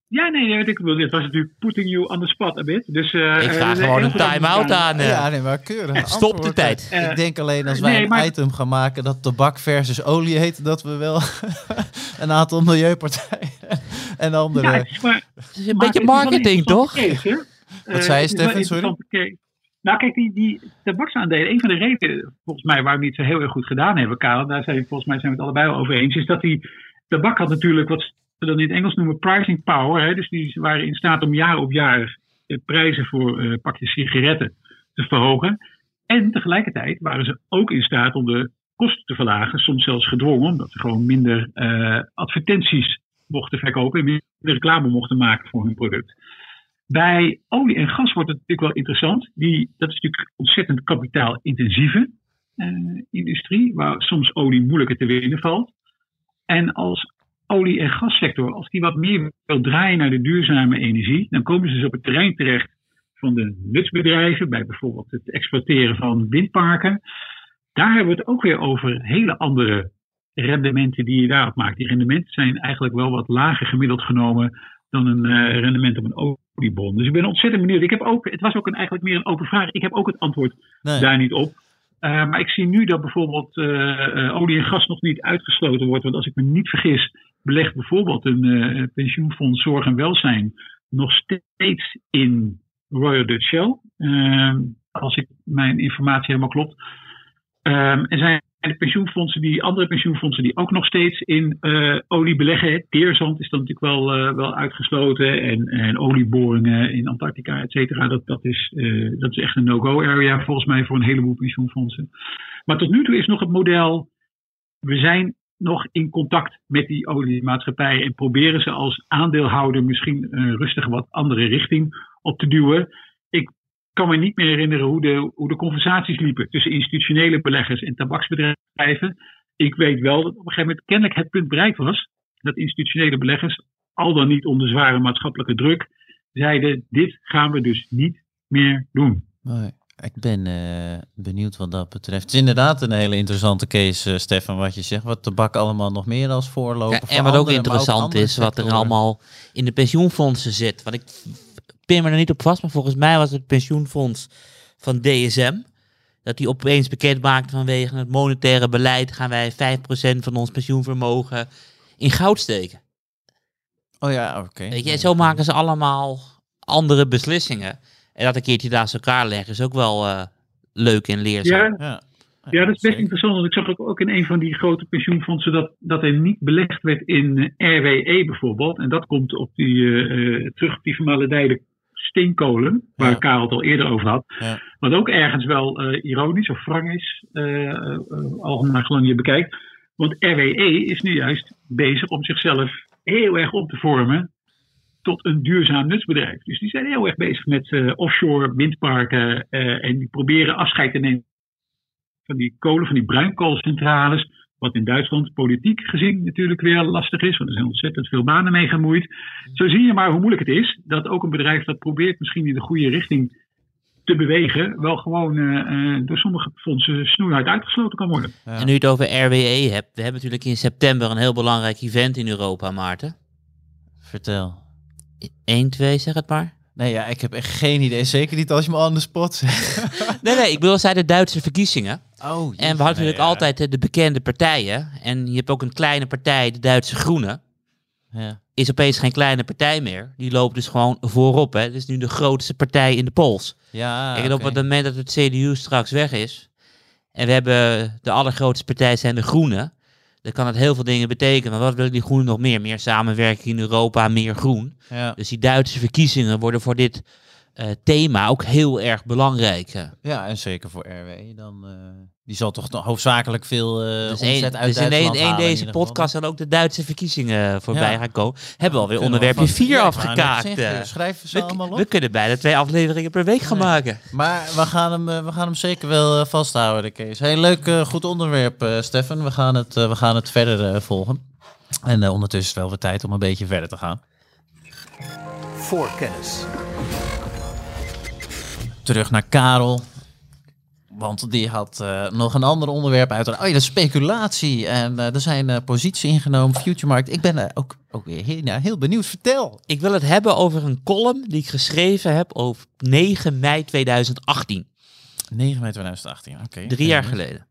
Ja, nee, nee, ik bedoel, dit was natuurlijk putting you on the spot a bit. Dus, eh, Ik vraag gewoon een time-out aan. Ja, nee, maar keurig. Stop de tijd. Ik denk alleen als wij nee, een item gaan maken dat tabak versus olie heet, dat we wel een aantal milieupartijen en andere... Ja, maar, is een maar beetje het marketing, toch? case? Wat Eh, zei je, het is wel Stefan? Sorry? case. Nou, kijk, die, die tabaksaandelen, een van de redenen, volgens mij, waarom we niet zo heel erg goed gedaan hebben, Karel, daar zijn, volgens mij zijn we het allebei wel over eens, is dat die tabak had natuurlijk wat ze dan in het Engels noemen pricing power. Hè? Dus die waren in staat om jaar op jaar de prijzen voor eh, pakjes sigaretten te verhogen. En tegelijkertijd waren ze ook in staat om de kosten te verlagen, soms zelfs gedwongen, omdat ze gewoon minder eh, advertenties mochten verkopen en minder reclame mochten maken voor hun product. Bij olie en gas wordt het natuurlijk wel interessant. Die, dat is natuurlijk ontzettend kapitaalintensieve eh, industrie, waar soms olie moeilijker te winnen valt. En als olie- en gassector, als die wat meer wil draaien naar de duurzame energie, dan komen ze dus op het terrein terecht van de nutsbedrijven, bij bijvoorbeeld het exploiteren van windparken. Daar hebben we het ook weer over hele andere rendementen die je daarop maakt. Die rendementen zijn eigenlijk wel wat lager gemiddeld genomen dan een uh, rendement op een oliebron. Dus ik ben ontzettend benieuwd. Ik heb ook, het was ook een, eigenlijk meer een open vraag. Ik heb ook het antwoord Nee. daar niet op. Uh, maar ik zie nu dat bijvoorbeeld uh, olie en gas nog niet uitgesloten wordt. Want als ik me niet vergis, belegt bijvoorbeeld een pensioenfonds Zorg en Welzijn nog steeds in Royal Dutch Shell. Ehm, als ik mijn informatie helemaal klopt. Um, er zijn de pensioenfondsen die, andere pensioenfondsen die ook nog steeds in uh, olie beleggen. Teerzand is dan natuurlijk wel, uh, wel uitgesloten. En, en olieboringen in Antarctica, et cetera. Dat, dat, is, uh, dat is echt een no-go area volgens mij voor een heleboel pensioenfondsen. Maar tot nu toe is nog het model. We zijn nog in contact met die oliemaatschappijen. En proberen ze als aandeelhouder misschien rustig wat andere richting op te duwen. Ik kan me niet meer herinneren hoe de, hoe de conversaties liepen tussen institutionele beleggers en tabaksbedrijven. Ik weet wel dat op een gegeven moment kennelijk het punt bereikt was dat institutionele beleggers, al dan niet onder zware maatschappelijke druk, zeiden: dit gaan we dus niet meer doen. Nee. Ik ben uh, benieuwd wat dat betreft. Het is inderdaad een hele interessante case, uh, Stefan, wat je zegt. Wat tabak allemaal nog meer als voorloper. Ja, en wat ook interessant ook is, wat er allemaal in de pensioenfondsen zit. Want ik pin me er niet op vast, maar volgens mij was het pensioenfonds van DSM. Dat die opeens bekend maakte vanwege het monetaire beleid gaan wij 5% van ons pensioenvermogen in goud steken. Oh ja, oké. Okay. Weet je, zo maken ze allemaal andere beslissingen. En dat een keertje naast elkaar leggen is ook wel uh, leuk en leerzaam. Ja, ja. ja dat is best interessant. Want ik zag ook, ook in een van die grote pensioenfondsen dat, dat er niet belegd werd in RWE bijvoorbeeld. En dat komt op die, uh, terug op die vermaledijde steenkolen, waar ja. Karel het al eerder over had. Ja. Wat ook ergens wel uh, ironisch of wrang is, uh, algemeen gelang je bekijkt. Want RWE is nu juist bezig om zichzelf heel erg op te vormen tot een duurzaam nutsbedrijf. Dus die zijn heel erg bezig met offshore windparken en die proberen afscheid te nemen van die kolen, van die bruinkoolcentrales. Wat in Duitsland politiek gezien natuurlijk weer lastig is, want er zijn ontzettend veel banen mee gemoeid. Zo zie je maar hoe moeilijk het is dat ook een bedrijf dat probeert misschien in de goede richting te bewegen, wel gewoon uh, door sommige fondsen snoeihard uitgesloten kan worden. Ja. En nu je het over RWE hebt, we hebben natuurlijk in september een heel belangrijk event in Europa, Maarten. Vertel. 1, 2, zeg het maar. Nee, ja, ik heb echt geen idee. Zeker niet als je me on the spot zegt. nee, nee, ik bedoel, zijn de Duitse verkiezingen. Oh, en we hadden natuurlijk ja. altijd de bekende partijen. En je hebt ook een kleine partij, de Duitse Groenen. Ja. Is opeens geen kleine partij meer. Die loopt dus gewoon voorop. Hè. Het is nu de grootste partij in de polls. Ja, en op oké. het moment dat het CDU straks weg is. En we hebben de allergrootste partij zijn de Groenen. Dan kan het heel veel dingen betekenen. Maar wat willen die Groenen nog meer? Meer samenwerking in Europa, meer groen. Ja. Dus die Duitse verkiezingen worden voor dit uh, thema ook heel erg belangrijk. Ja, en zeker voor RW. Dan, uh, die zal toch hoofdzakelijk veel uh, dus omzet een, uit dus in in deze podcast dan ook de Duitse verkiezingen voorbij Ja. gaan komen. Hebben we alweer Kunnen we onderwerpje vast- 4 Ja, ik wou net afgekaakt. zeggen, eh. Schrijf ze we, allemaal op. we kunnen bijna twee afleveringen per week gaan Nee. maken. Maar we gaan hem, eh, we gaan hem zeker wel eh, vasthouden, de case. Heel leuk, eh, goed onderwerp, eh Stefan. We gaan het, eh, we gaan het verder eh, volgen. En eh, ondertussen is het wel weer tijd om een beetje verder te gaan. Voorkennis. Terug naar Karel. Want die had eh, nog een ander onderwerp uit. Oh ja, de speculatie. En eh, er zijn eh, positie ingenomen, futuremarkt. Ik ben ook, ook weer heel, nou, heel benieuwd. Vertel. Ik wil het hebben over een column die ik geschreven heb op 9 mei 2018. 9 mei 2018, oké. Drie jaar geleden.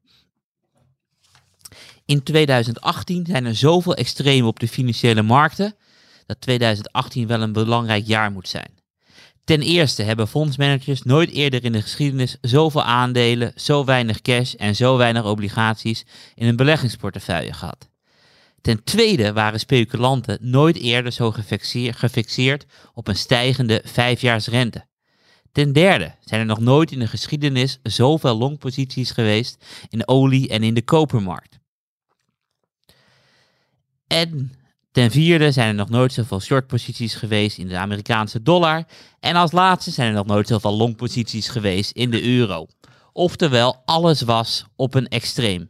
In 2018 zijn er zoveel extremen op de financiële markten dat 2018 wel een belangrijk jaar moet zijn. Ten eerste hebben fondsmanagers nooit eerder in de geschiedenis zoveel aandelen, zo weinig cash en zo weinig obligaties in een beleggingsportefeuille gehad. Ten tweede waren speculanten nooit eerder zo gefixeer- gefixeerd op een stijgende vijfjaarsrente. Ten derde zijn er nog nooit in de geschiedenis zoveel longposities geweest in olie- en in de kopermarkt. En ten vierde zijn er nog nooit zoveel shortposities geweest in de Amerikaanse dollar. En als laatste zijn er nog nooit zoveel longposities geweest in de euro. Oftewel, alles was op een extreem.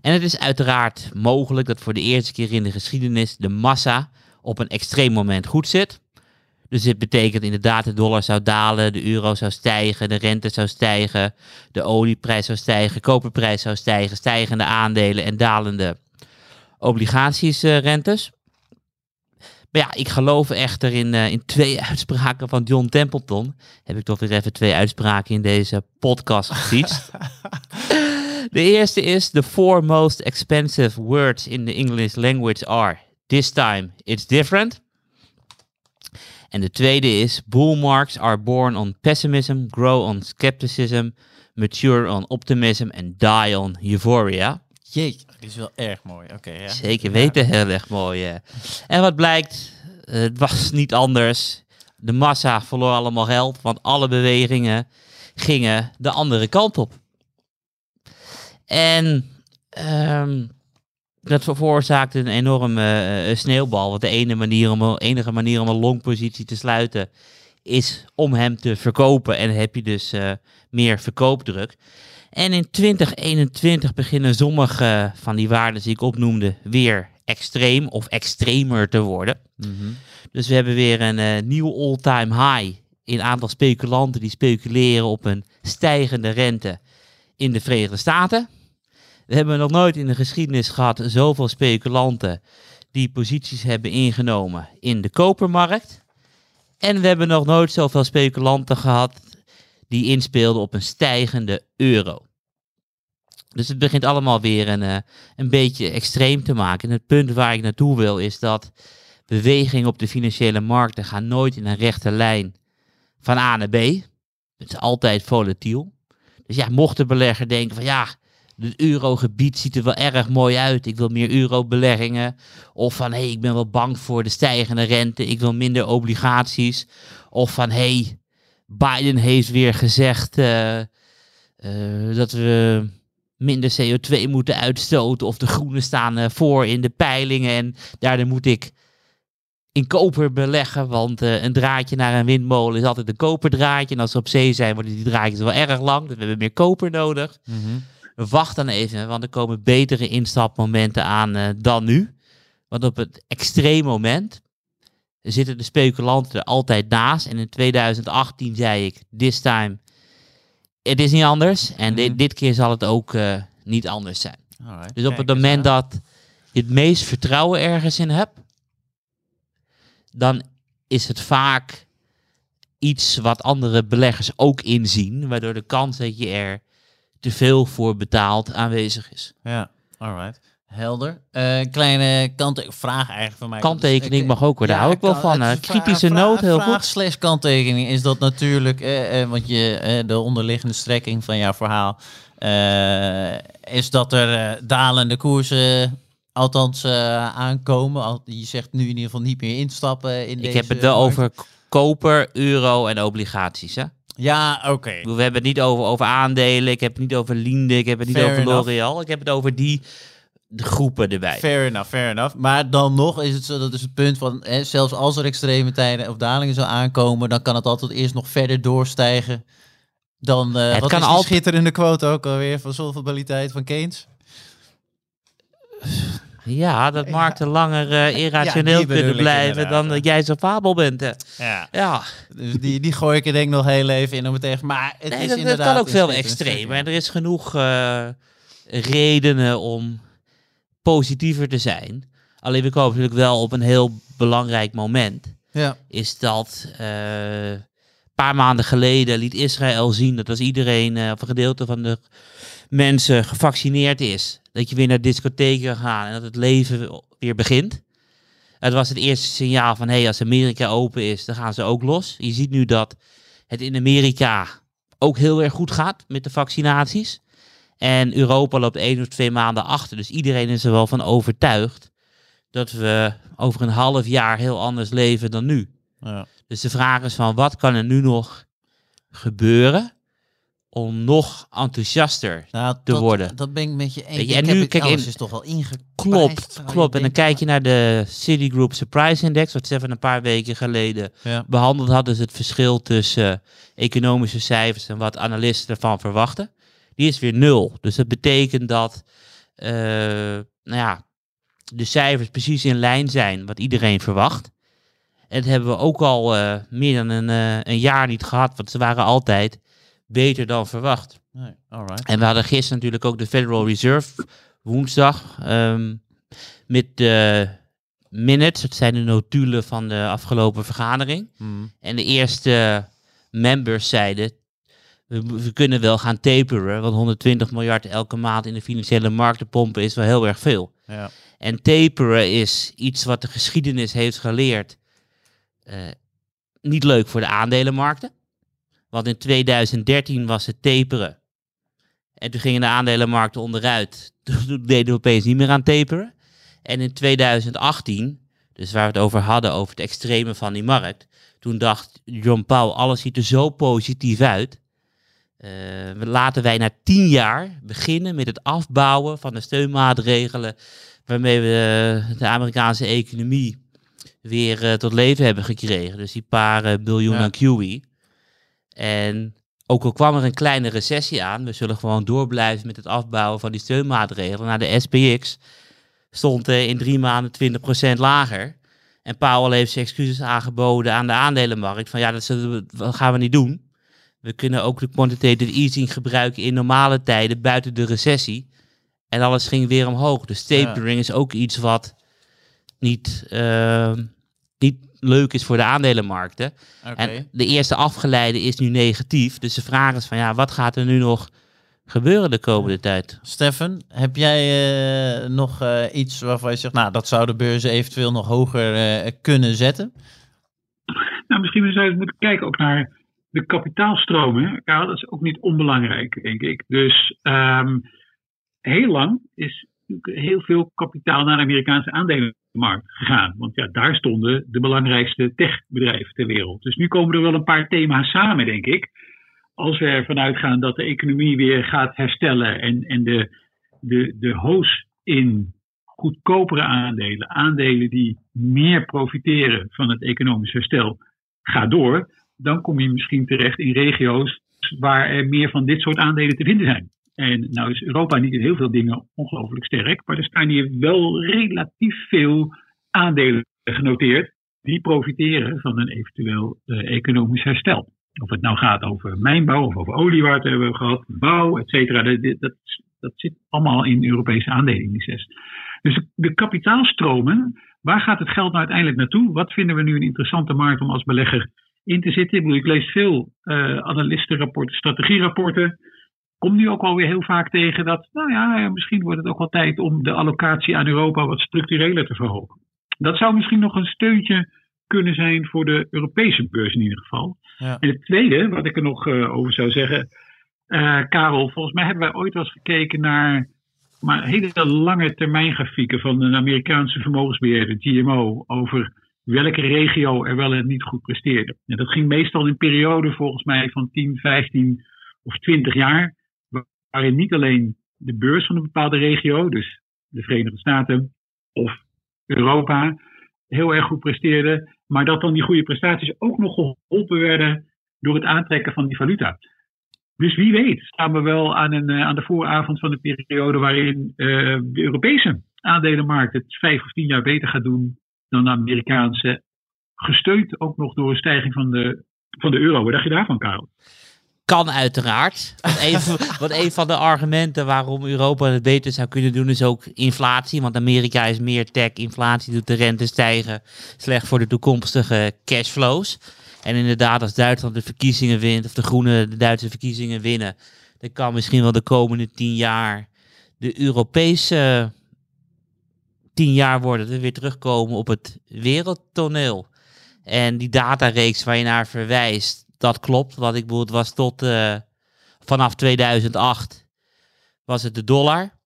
En het is uiteraard mogelijk dat voor de eerste keer in de geschiedenis de massa op een extreem moment goed zit. Dus dit betekent inderdaad de dollar zou dalen, de euro zou stijgen, de rente zou stijgen, de olieprijs zou stijgen, koperprijs zou stijgen, stijgende aandelen en dalende obligatiesrentes. Maar ja, ik geloof echter in, eh, in twee uitspraken van John Templeton. Heb ik toch weer even twee uitspraken in deze podcast gefietst. de eerste is: The four most expensive words in the English language are this time it's different. En de tweede is: Bull marks are born on pessimism, grow on skepticism, mature on optimism and die on euphoria. Jeetje, die is wel erg mooi. Oké, ja. Zeker weten, heel erg mooi. eh. En wat blijkt, eh, het was niet anders. De massa verloor allemaal geld, want alle bewegingen gingen de andere kant op. En ehm, dat veroorzaakte een enorme eh, sneeuwbal. Want de ene manier om, enige manier om een longpositie te sluiten is om hem te verkopen. En dan heb je dus eh, meer verkoopdruk. En in 2021 beginnen sommige van die waarden die ik opnoemde weer extreem of extremer te worden. Mhm. Dus we hebben weer een eh, nieuw all-time high in aantal speculanten die speculeren op een stijgende rente in de Verenigde Staten. We hebben nog nooit in de geschiedenis gehad zoveel speculanten die posities hebben ingenomen in de kopermarkt. En we hebben nog nooit zoveel speculanten gehad die inspeelden op een stijgende euro. Dus het begint allemaal weer een, eh, een beetje extreem te maken. En het punt waar ik naartoe wil is dat bewegingen op de financiële markten gaan nooit in een rechte lijn van A naar B. Het is altijd volatiel. Dus ja, mocht de belegger denken van ja, het eurogebied ziet er wel erg mooi uit. Ik wil meer eurobeleggingen. Of van hé, hey, ik ben wel bang voor de stijgende rente. Ik wil minder obligaties. Of van hé, hey, Biden heeft weer gezegd eh, eh, dat we minder CO2 moeten uitstoten. Of de groenen staan eh, voor in de peilingen. En daardoor moet ik in koper beleggen. Want een draadje naar een windmolen is altijd een koperdraadje. En als we op zee zijn, worden die draadjes wel erg lang. Dus we hebben meer koper nodig. Mhm. Wacht dan even, want er komen betere instapmomenten aan dan nu. Want op het extreem moment zitten de speculanten er altijd naast. En in 2018 zei ik, this time, het is niet anders. En di- Mhm. dit keer zal het ook eh, niet anders zijn. Alright, Dus op het moment dat je het meest vertrouwen ergens in hebt, dan is het vaak iets wat andere beleggers ook inzien, waardoor de kans dat je er te veel voor betaalt aanwezig is. Ja, alright. Helder. Eh, kleine kant vraag eigenlijk van mij. Kanttekening mag ook worden, daar hou ik wel van, een Kritische vraag- noot, heel vraag goed. slash kanttekening is dat natuurlijk, eh, eh, want je, de onderliggende strekking van jouw verhaal is dat er dalende koersen althans aankomen. Al, je zegt nu in ieder geval niet meer instappen in Ik deze heb het wel markt. over koper, euro en obligaties. Hè? Ja, oké. Ik We hebben het niet over, over aandelen, ik heb het niet over Linde, ik heb het niet Fair over. L'Oreal. Ik heb het over die de groepen erbij. Fair enough, fair enough. Maar dan nog is het zo, dat is het punt van, hè, zelfs als er extreme tijden of dalingen zou aankomen, dan kan het altijd eerst nog verder doorstijgen. Dan, eh Het wat kan is altijd- schitterende quote ook alweer van solvabiliteit van Keynes? Ja, dat Mark er langer eh, irrationeel kunnen blijven dan dat jij zo fabel bent. hè. Ja. Ja, Dus die, die gooi ik er denk ik nog heel even in om het even... Maar het nee, is dat, inderdaad kan ook veel stuk, En er is genoeg eh, redenen om positiever te zijn. Alleen we komen natuurlijk wel op een heel belangrijk moment. Ja. Is dat eh, een paar maanden geleden liet Israël zien dat als iedereen, eh, of een gedeelte van de mensen gevaccineerd is, dat je weer naar discotheken kan gaan en dat het leven weer begint. Het was het eerste signaal van, hé, hey, als Amerika open is, dan gaan ze ook los. Je ziet nu dat het in Amerika ook heel erg goed gaat met de vaccinaties. En Europa loopt één of twee maanden achter. Dus iedereen is er wel van overtuigd dat we over een half jaar heel anders leven dan nu. Ja. Dus de vraag is van, wat kan er nu nog gebeuren om nog enthousiaster Nou, te dat, worden. Dat ben ik met je eens. Ik en heb nu, kijk, alles in- is toch wel ingeprijsd. Klopt, zou klopt. En dan kijk je naar de Citigroup Surprise Index, wat Stefan een paar weken geleden Ja. behandeld had. Dus het verschil tussen economische cijfers en wat analisten ervan verwachten. Die is weer nul. Dus dat betekent dat eh, nou ja, de cijfers precies in lijn zijn wat iedereen verwacht. En dat hebben we ook al eh, meer dan een, eh, een jaar niet gehad, want ze waren altijd beter dan verwacht. Nee, alright. En we hadden gisteren natuurlijk ook de Federal Reserve woensdag ehm, met de minutes, dat zijn de notulen van de afgelopen vergadering. Hmm. En de eerste members zeiden, we, we kunnen wel gaan taperen, want 120 miljard elke maand in de financiële markten pompen is wel heel erg veel. Ja. En taperen is iets wat de geschiedenis heeft geleerd. eh, niet leuk voor de aandelenmarkten. Want in 2013 was het taperen. En toen gingen de aandelenmarkten onderuit. Toen deden we opeens niet meer aan taperen. En in 2018, dus waar we het over hadden, over het extreme van die markt. Toen dacht John Paul, alles ziet er zo positief uit. Eh, we laten wij na tien jaar beginnen met het afbouwen van de steunmaatregelen waarmee we de Amerikaanse economie weer eh, tot leven hebben gekregen. Dus die paar eh, biljoen Ja. aan QE. En ook al kwam er een kleine recessie aan, we zullen gewoon doorblijven met het afbouwen van die steunmaatregelen. Nou, de SPX stond eh, in drie maanden 20% lager. En Powell heeft zijn excuses aangeboden aan de aandelenmarkt. Van ja, dat, zullen we, dat gaan we niet doen. We kunnen ook de quantitative easing gebruiken in normale tijden buiten de recessie. En alles ging weer omhoog. Dus tapering is ook iets wat niet, eh, niet leuk is voor de aandelenmarkten. Oké. En de eerste afgeleide is nu negatief. Dus de vraag is van ja, wat gaat er nu nog gebeuren de komende tijd? Stefan, heb jij eh, nog eh, iets waarvan je zegt, nou, dat zou de beurzen eventueel nog hoger eh, kunnen zetten? Nou, misschien zou je moeten kijken ook naar de kapitaalstromen. Ja, dat is ook niet onbelangrijk, denk ik. Dus ehm, heel lang is heel veel kapitaal naar de Amerikaanse aandelenmarkt gegaan. Want ja, daar stonden de belangrijkste techbedrijven ter wereld. Dus nu komen er wel een paar thema's samen, denk ik. Als we ervan uitgaan dat de economie weer gaat herstellen en, en de, de, de hoos in goedkopere aandelen, aandelen die meer profiteren van het economisch herstel, gaat door, dan kom je misschien terecht in regio's waar er meer van dit soort aandelen te vinden zijn. En nou is Europa niet in heel veel dingen ongelooflijk sterk, maar er staan hier wel relatief veel aandelen genoteerd die profiteren van een eventueel eh, economisch herstel. Of het nou gaat over mijnbouw of over olie, waar het hebben we gehad, bouw, et cetera. Dat, dat, zit allemaal in Europese aandelindices. Dus de, de kapitaalstromen, waar gaat het geld nou uiteindelijk naartoe? Wat vinden we nu een interessante markt om als belegger in te zitten? Ik, bedoel, ik lees veel uh, analistenrapporten, strategierapporten. Kom nu ook alweer heel vaak tegen dat, nou ja, misschien wordt het ook wel tijd om de allocatie aan Europa wat structureler te verhogen. Dat zou misschien nog een steuntje kunnen zijn voor de Europese beurs in ieder geval. Ja. En het tweede, wat ik er nog uh, over zou zeggen, uh, Karel, volgens mij hebben wij ooit wel eens gekeken naar maar hele lange termijn grafieken van een Amerikaanse vermogensbeheerder, GMO, over welke regio er wel en niet goed presteerde. En dat ging meestal in perioden volgens mij van 10, 15 of 20 jaar, waarin niet alleen de beurs van een bepaalde regio, dus de Verenigde Staten of Europa, heel erg goed presteerde, maar dat dan die goede prestaties ook nog geholpen werden door het aantrekken van die valuta. Dus wie weet staan we wel aan, een, aan de vooravond van de periode waarin uh, de Europese aandelenmarkt het vijf of tien jaar beter gaat doen dan de Amerikaanse. Gesteund ook nog door een stijging van de, van de euro. Wat dacht je daarvan, Karel? Kan uiteraard. Want een, want een van de argumenten waarom Europa het beter zou kunnen doen is ook inflatie. Want Amerika is meer tech, inflatie doet de rente stijgen. Slecht voor de toekomstige cashflows. En inderdaad, als Duitsland de verkiezingen wint, of de Groenen de Duitse verkiezingen winnen, dan kan misschien wel de komende tien jaar de Europese tien jaar worden we weer terugkomen op het wereldtoneel. En die datareeks waar je naar verwijst, dat klopt. Wat ik bedoel, het was tot uh, vanaf 2008 was het de dollar.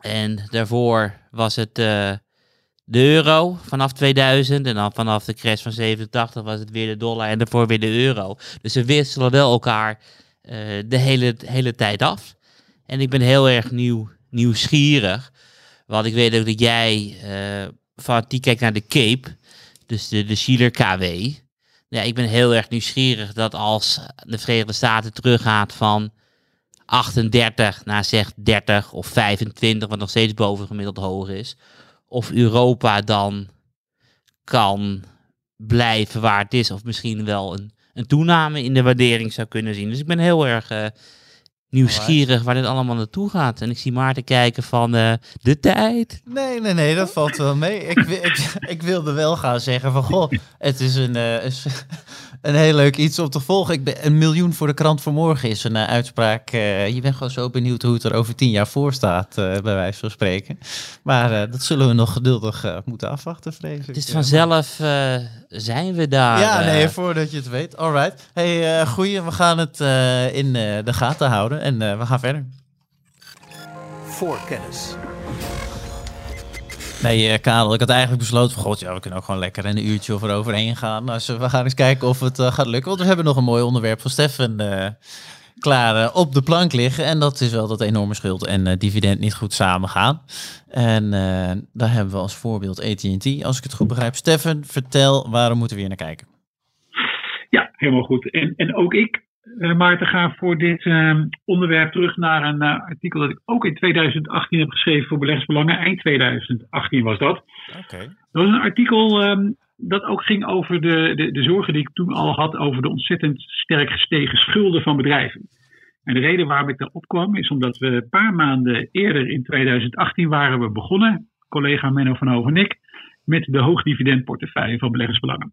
En daarvoor was het uh, de euro vanaf 2000. En dan vanaf de crash van 87 was het weer de dollar en daarvoor weer de euro. Dus ze wisselen wel elkaar uh, de hele, hele tijd af. En ik ben heel erg nieuw, nieuwsgierig. Want ik weet ook dat jij uh, fanatiek kijkt naar de Cape. Dus de, de Schiller KW. Ja, ik ben heel erg nieuwsgierig dat als de Verenigde Staten teruggaat van 38 naar zeg 30 of 25, wat nog steeds bovengemiddeld hoog is. Of Europa dan kan blijven waar het is, of misschien wel een, een toename in de waardering zou kunnen zien. Dus ik ben heel erg eh, nieuwsgierig waar dit allemaal naartoe gaat. En ik zie Maarten kijken van eh, de tijd. Nee, nee, nee, dat valt wel mee. Ik, ik, ik wilde wel gaan zeggen van, goh, het is een, eh, een heel leuk iets om te volgen. Ik ben, een miljoen voor de krant van morgen is een eh, uitspraak. eh, je bent gewoon zo benieuwd hoe het er over tien jaar voor staat, eh, bij wijze van spreken. Maar eh, dat zullen we nog geduldig eh, moeten afwachten, vrees ik. Het is vanzelf eh, zijn we daar. Ja, nee, voordat je het weet. Alright. Hey, eh goeie, we gaan het eh, in eh, de gaten houden en eh, we gaan verder. Voorkennis. Nee, eh, Karel, ik had eigenlijk besloten van, god, ja, we kunnen ook gewoon lekker een uurtje over overheen gaan. Dus we gaan eens kijken of het eh, gaat lukken, want we hebben nog een mooi onderwerp van Stefan klaar op de plank liggen. En dat is wel dat enorme schuld en dividend niet goed samengaan. En daar hebben we als voorbeeld AT&T, als ik het goed begrijp. Stefan, vertel, waarom moeten we hier naar kijken? Ja, helemaal goed. En, en ook ik, eh, Maarten, ga voor dit eh, onderwerp terug naar een eh, artikel dat ik ook in 2018 heb geschreven voor Beleggersbelangen. Eind 2018 was dat. Oké. Dat was een artikel ehm, dat ook ging over de, de, de zorgen die ik toen al had over de ontzettend sterk gestegen schulden van bedrijven. En de reden waarom ik daarop kwam is omdat we een paar maanden eerder in 2018 waren we begonnen, collega Menno van Hoven en ik, met de hoogdividendportefeuille van beleggersbelangen.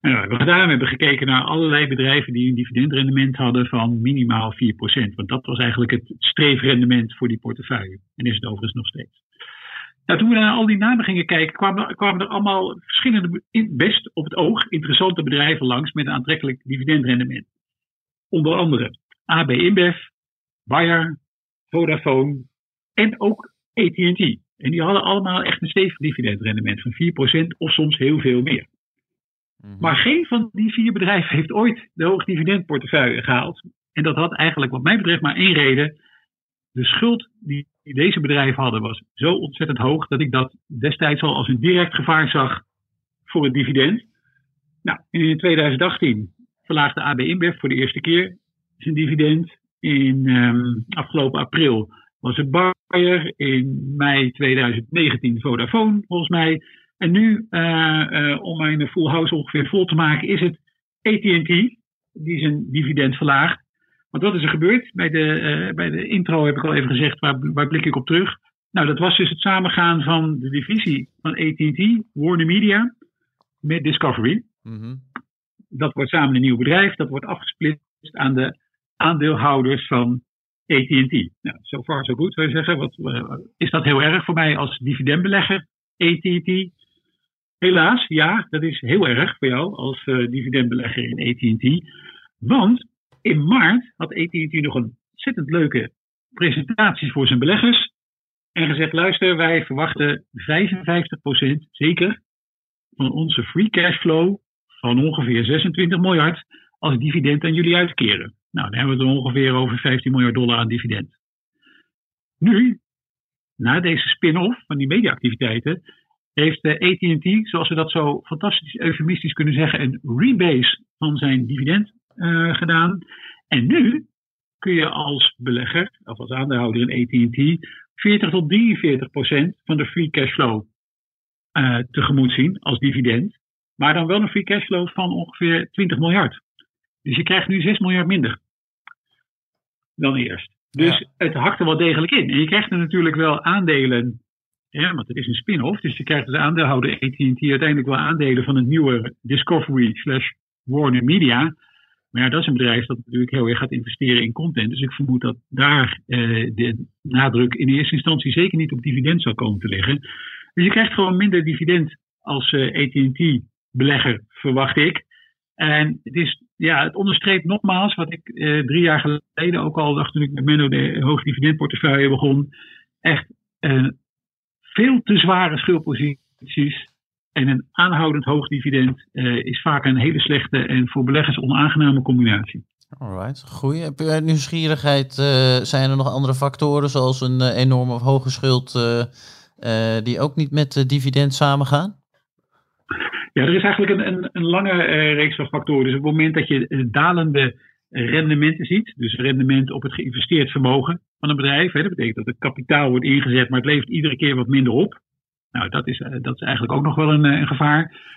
En dat hebben we. We hebben gekeken naar allerlei bedrijven die een dividendrendement hadden van minimaal 4%. Want dat was eigenlijk het streefrendement voor die portefeuille. En is het overigens nog steeds. Nou, toen we naar al die namen gingen kijken, kwamen, kwamen er allemaal verschillende, best op het oog, interessante bedrijven langs met een aantrekkelijk dividendrendement. Onder andere AB InBev, Bayer, Vodafone en ook AT&T. En die hadden allemaal echt een stevig dividendrendement van 4% of soms heel veel meer. Maar geen van die vier bedrijven heeft ooit de hoogdividendportefeuille gehaald. En dat had eigenlijk wat mij betreft maar één reden. De schuld die die deze bedrijven hadden was zo ontzettend hoog dat ik dat destijds al als een direct gevaar zag voor het dividend. Nou, in 2018 verlaagde AB InBev voor de eerste keer zijn dividend. In ehm, afgelopen april was het Bayer. In mei 2019 Vodafone, volgens mij. En nu, eh, eh, om mijn full house ongeveer vol te maken, is het AT&T die zijn dividend verlaagt. Want wat is er gebeurd? Bij de, eh, bij de intro heb ik al even gezegd, waar, waar blik ik op terug? Nou, dat was dus het samengaan van de divisie van AT&T, Warner Media, met Discovery. Mhm. Dat wordt samen een nieuw bedrijf. Dat wordt afgesplitst aan de aandeelhouders van AT&T. Nou, so far so good, zou je zeggen. Wat, is dat heel erg voor mij als dividendbelegger, AT&T? Helaas, ja, dat is heel erg voor jou als eh, dividendbelegger in AT&T. Want in maart had AT&T nog een ontzettend leuke presentatie voor zijn beleggers. En gezegd, luister, wij verwachten 55% zeker van onze free cash flow van ongeveer 26 miljard als dividend aan jullie uitkeren. Nou, dan hebben we het ongeveer over 15 miljard dollar aan dividend. Nu, na deze spin-off van die mediaactiviteiten, heeft de AT&T, zoals we dat zo fantastisch eufemistisch kunnen zeggen, een rebase van zijn dividend eh, gedaan. En nu kun je als belegger, of als aandeelhouder in AT&T, 40 tot 43 procent van de free cash flow eh, tegemoet zien als dividend. Maar dan wel een free cashflow van ongeveer 20 miljard. Dus je krijgt nu 6 miljard minder dan eerst. Dus Ja. het hakt er wel degelijk in. En je krijgt er natuurlijk wel aandelen, ja, want het is een spin-off. Dus je krijgt als aandeelhouder AT&T uiteindelijk wel aandelen van het nieuwe Discovery slash Warner Media. Maar ja, dat is een bedrijf dat natuurlijk heel erg gaat investeren in content. Dus ik vermoed dat daar eh, de nadruk in eerste instantie zeker niet op dividend zal komen te liggen. Dus je krijgt gewoon minder dividend als eh, AT&T-belegger, verwacht ik. En het, is, ja, het onderstreept nogmaals wat ik eh, drie jaar geleden ook al dacht toen ik met Menno de hoogdividendportefeuille begon. Echt eh, veel te zware schuldposities en een aanhoudend hoog dividend eh, is vaak een hele slechte en voor beleggers onaangename combinatie. Alright, goeie. Je uit nieuwsgierigheid, eh, zijn er nog andere factoren zoals een eh, enorme of hoge schuld die ook niet met dividend samengaan? Ja, er is eigenlijk een, een, een lange reeks van factoren. Dus op het moment dat je dalende rendementen ziet. Dus rendement op het geïnvesteerd vermogen van een bedrijf. Hè. Dat betekent dat het kapitaal wordt ingezet, maar het levert iedere keer wat minder op. Nou, dat is, eh, dat is eigenlijk ook nog wel een, een gevaar.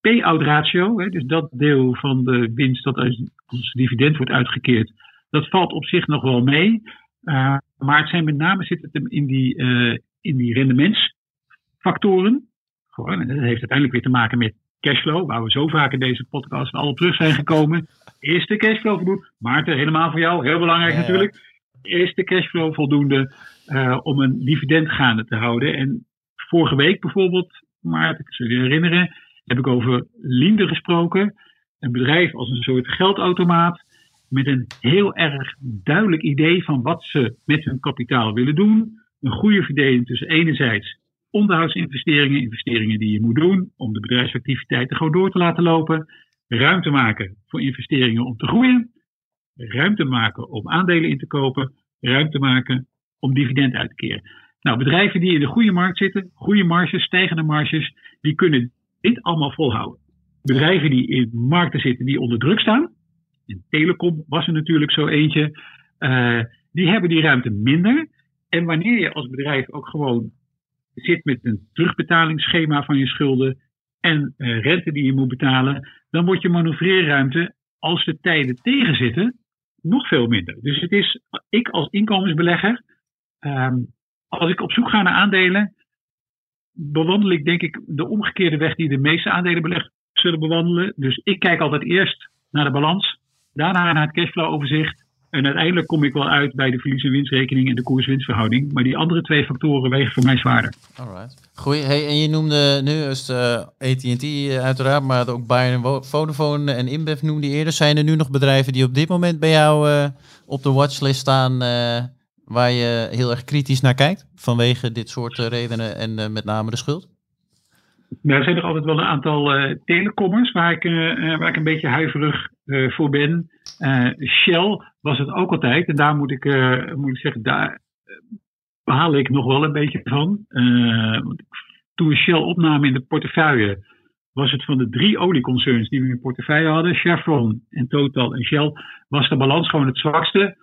Payout ratio, hè, dus dat deel van de winst dat als, als dividend wordt uitgekeerd, dat valt op zich nog wel mee. Uh, maar het zijn met name zit het in die, uh, in die rendementsfactoren. Gewoon, en dat heeft uiteindelijk weer te maken met cashflow, waar we zo vaak in deze podcast al op terug zijn gekomen. Eerste cashflow voldoende. Maarten, helemaal voor jou, heel belangrijk ja, natuurlijk. Eerste cashflow voldoende uh, om een dividend gaande te houden. En vorige week bijvoorbeeld, Maarten, ik zou je herinneren, heb ik over Linde gesproken. Een bedrijf als een soort geldautomaat met een heel erg duidelijk idee van wat ze met hun kapitaal willen doen. Een goede verdeling tussen enerzijds onderhoudsinvesteringen, investeringen die je moet doen om de bedrijfsactiviteiten gewoon door te laten lopen. Ruimte maken voor investeringen om te groeien. Ruimte maken om aandelen in te kopen. Ruimte maken om dividend uit te keren. Nou, bedrijven die in de goede markt zitten, goede marges, stijgende marges, die kunnen dit allemaal volhouden. Bedrijven die in markten zitten die onder druk staan, en telecom was er natuurlijk zo eentje, uh, die hebben die ruimte minder. En wanneer je als bedrijf ook gewoon zit met een terugbetalingsschema van je schulden en uh, rente die je moet betalen, dan wordt je manoeuvreerruimte, als de tijden tegenzitten, nog veel minder. Dus het is, ik als inkomensbelegger, um, als ik op zoek ga naar aandelen, bewandel ik denk ik de omgekeerde weg die de meeste aandelenbeleggers zullen bewandelen. Dus ik kijk altijd eerst naar de balans, daarna naar het cashflow-overzicht. En uiteindelijk kom ik wel uit bij de verlies- en winstrekening en de koers-winstverhouding. Maar die andere twee factoren wegen voor mij zwaarder. Alright. Goeie. Hey, en je noemde nu eens uh, AT&T uiteraard, maar ook Bayern, Vodafone en InBev noemde je eerder. Zijn er nu nog bedrijven die op dit moment bij jou uh, op de watchlist staan uh, waar je heel erg kritisch naar kijkt? Vanwege dit soort redenen en met name de schuld? Nou, er zijn er altijd wel een aantal telecommers waar ik, waar ik een beetje huiverig voor ben. Shell was het ook altijd. En daar moet ik, moet ik zeggen, daar behaal ik nog wel een beetje van. toen we Shell opnamen in de portefeuille, was het van de drie olieconcerns die we in portefeuille hadden, Chevron en Total en Shell, was de balans gewoon het zwakste.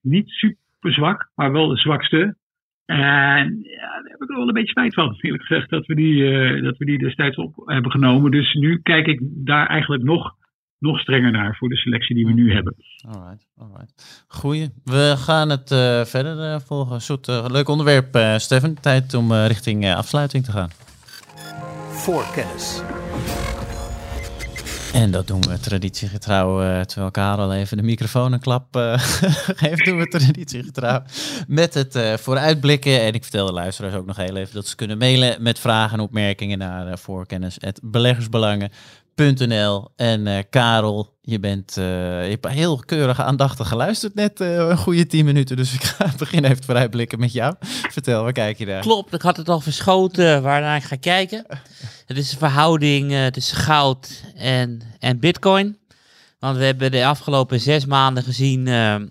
Niet super zwak, maar wel de zwakste. En ja, daar heb ik er wel een beetje spijt van, eerlijk gezegd, dat we die, dat we die destijds op hebben genomen. Dus nu kijk ik daar eigenlijk nog, nog strenger naar voor de selectie die we nu hebben. Alright, alright. Goeie. We gaan het uh, verder uh, volgen. Zoet, leuk onderwerp, Stefan. Tijd om richting afsluiting te gaan. Voorkennis. En dat doen we traditiegetrouw, uh, terwijl Karel even de microfoon een klap uh, geeft, doen we traditiegetrouw met het uh, vooruitblikken. En ik vertel de luisteraars ook nog heel even dat ze kunnen mailen met vragen en opmerkingen naar uh, voorkennis.beleggersbelangen.nl. En Karel, je, bent, je hebt heel keurig aandachtig geluisterd net, een goede tien minuten. Dus ik ga beginnen even vooruitblikken met jou. Vertel, waar kijk je daar? Klopt, ik had het al verschoten waarnaar ik ga kijken. Het is de verhouding tussen goud en, en bitcoin. Want we hebben de afgelopen zes maanden gezien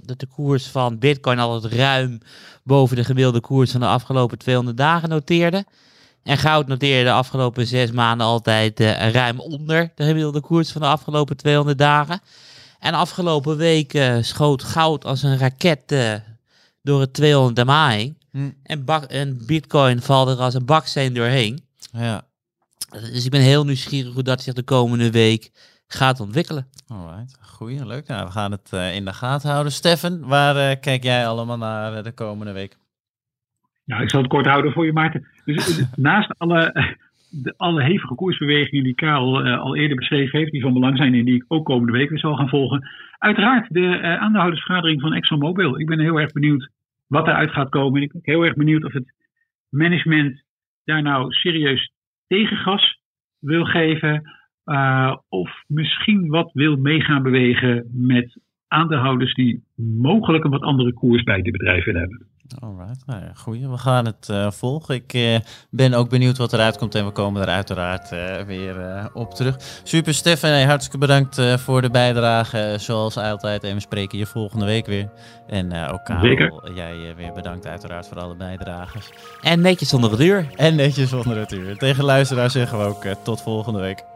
dat de koers van bitcoin altijd ruim boven de gemiddelde koers van de afgelopen 200 dagen noteerde. En goud noteerde de afgelopen zes maanden altijd uh, ruim onder de gemiddelde koers van de afgelopen 200 dagen. En afgelopen week schoot goud als een raket door het 200 MA heen. Hm. En, en bitcoin valt er als een baksteen doorheen. Ja. Dus ik ben heel nieuwsgierig hoe dat zich de komende week gaat ontwikkelen. Alright, goeie, leuk. Nou, we gaan het uh, in de gaten houden. Steffen, waar uh, kijk jij allemaal naar uh, de komende week? Nou, ik zal het kort houden voor je, Maarten. Dus naast alle, de, alle hevige koersbewegingen die Karel al eerder beschreven heeft, die van belang zijn en die ik ook komende week weer zal gaan volgen, uiteraard de aandeelhoudersvergadering van ExxonMobil. Ik ben heel erg benieuwd wat eruit gaat komen. Ik ben heel erg benieuwd of het management daar nou serieus tegengas wil geven. Uh, of misschien wat wil meegaan bewegen met aandeelhouders die mogelijk een wat andere koers bij de bedrijven hebben. Alright, nou ja, goeie. We gaan het uh, volgen. Ik uh, ben ook benieuwd wat eruit komt en we komen er uiteraard uh, weer op terug. Super Stefan, hey, hartstikke bedankt voor de bijdrage zoals altijd en we spreken je volgende week weer. En ook Karel, Zeker. jij weer bedankt uiteraard voor alle bijdrages. En netjes zonder het uur. En netjes zonder het uur. Tegen luisteraars zeggen we ook tot volgende week.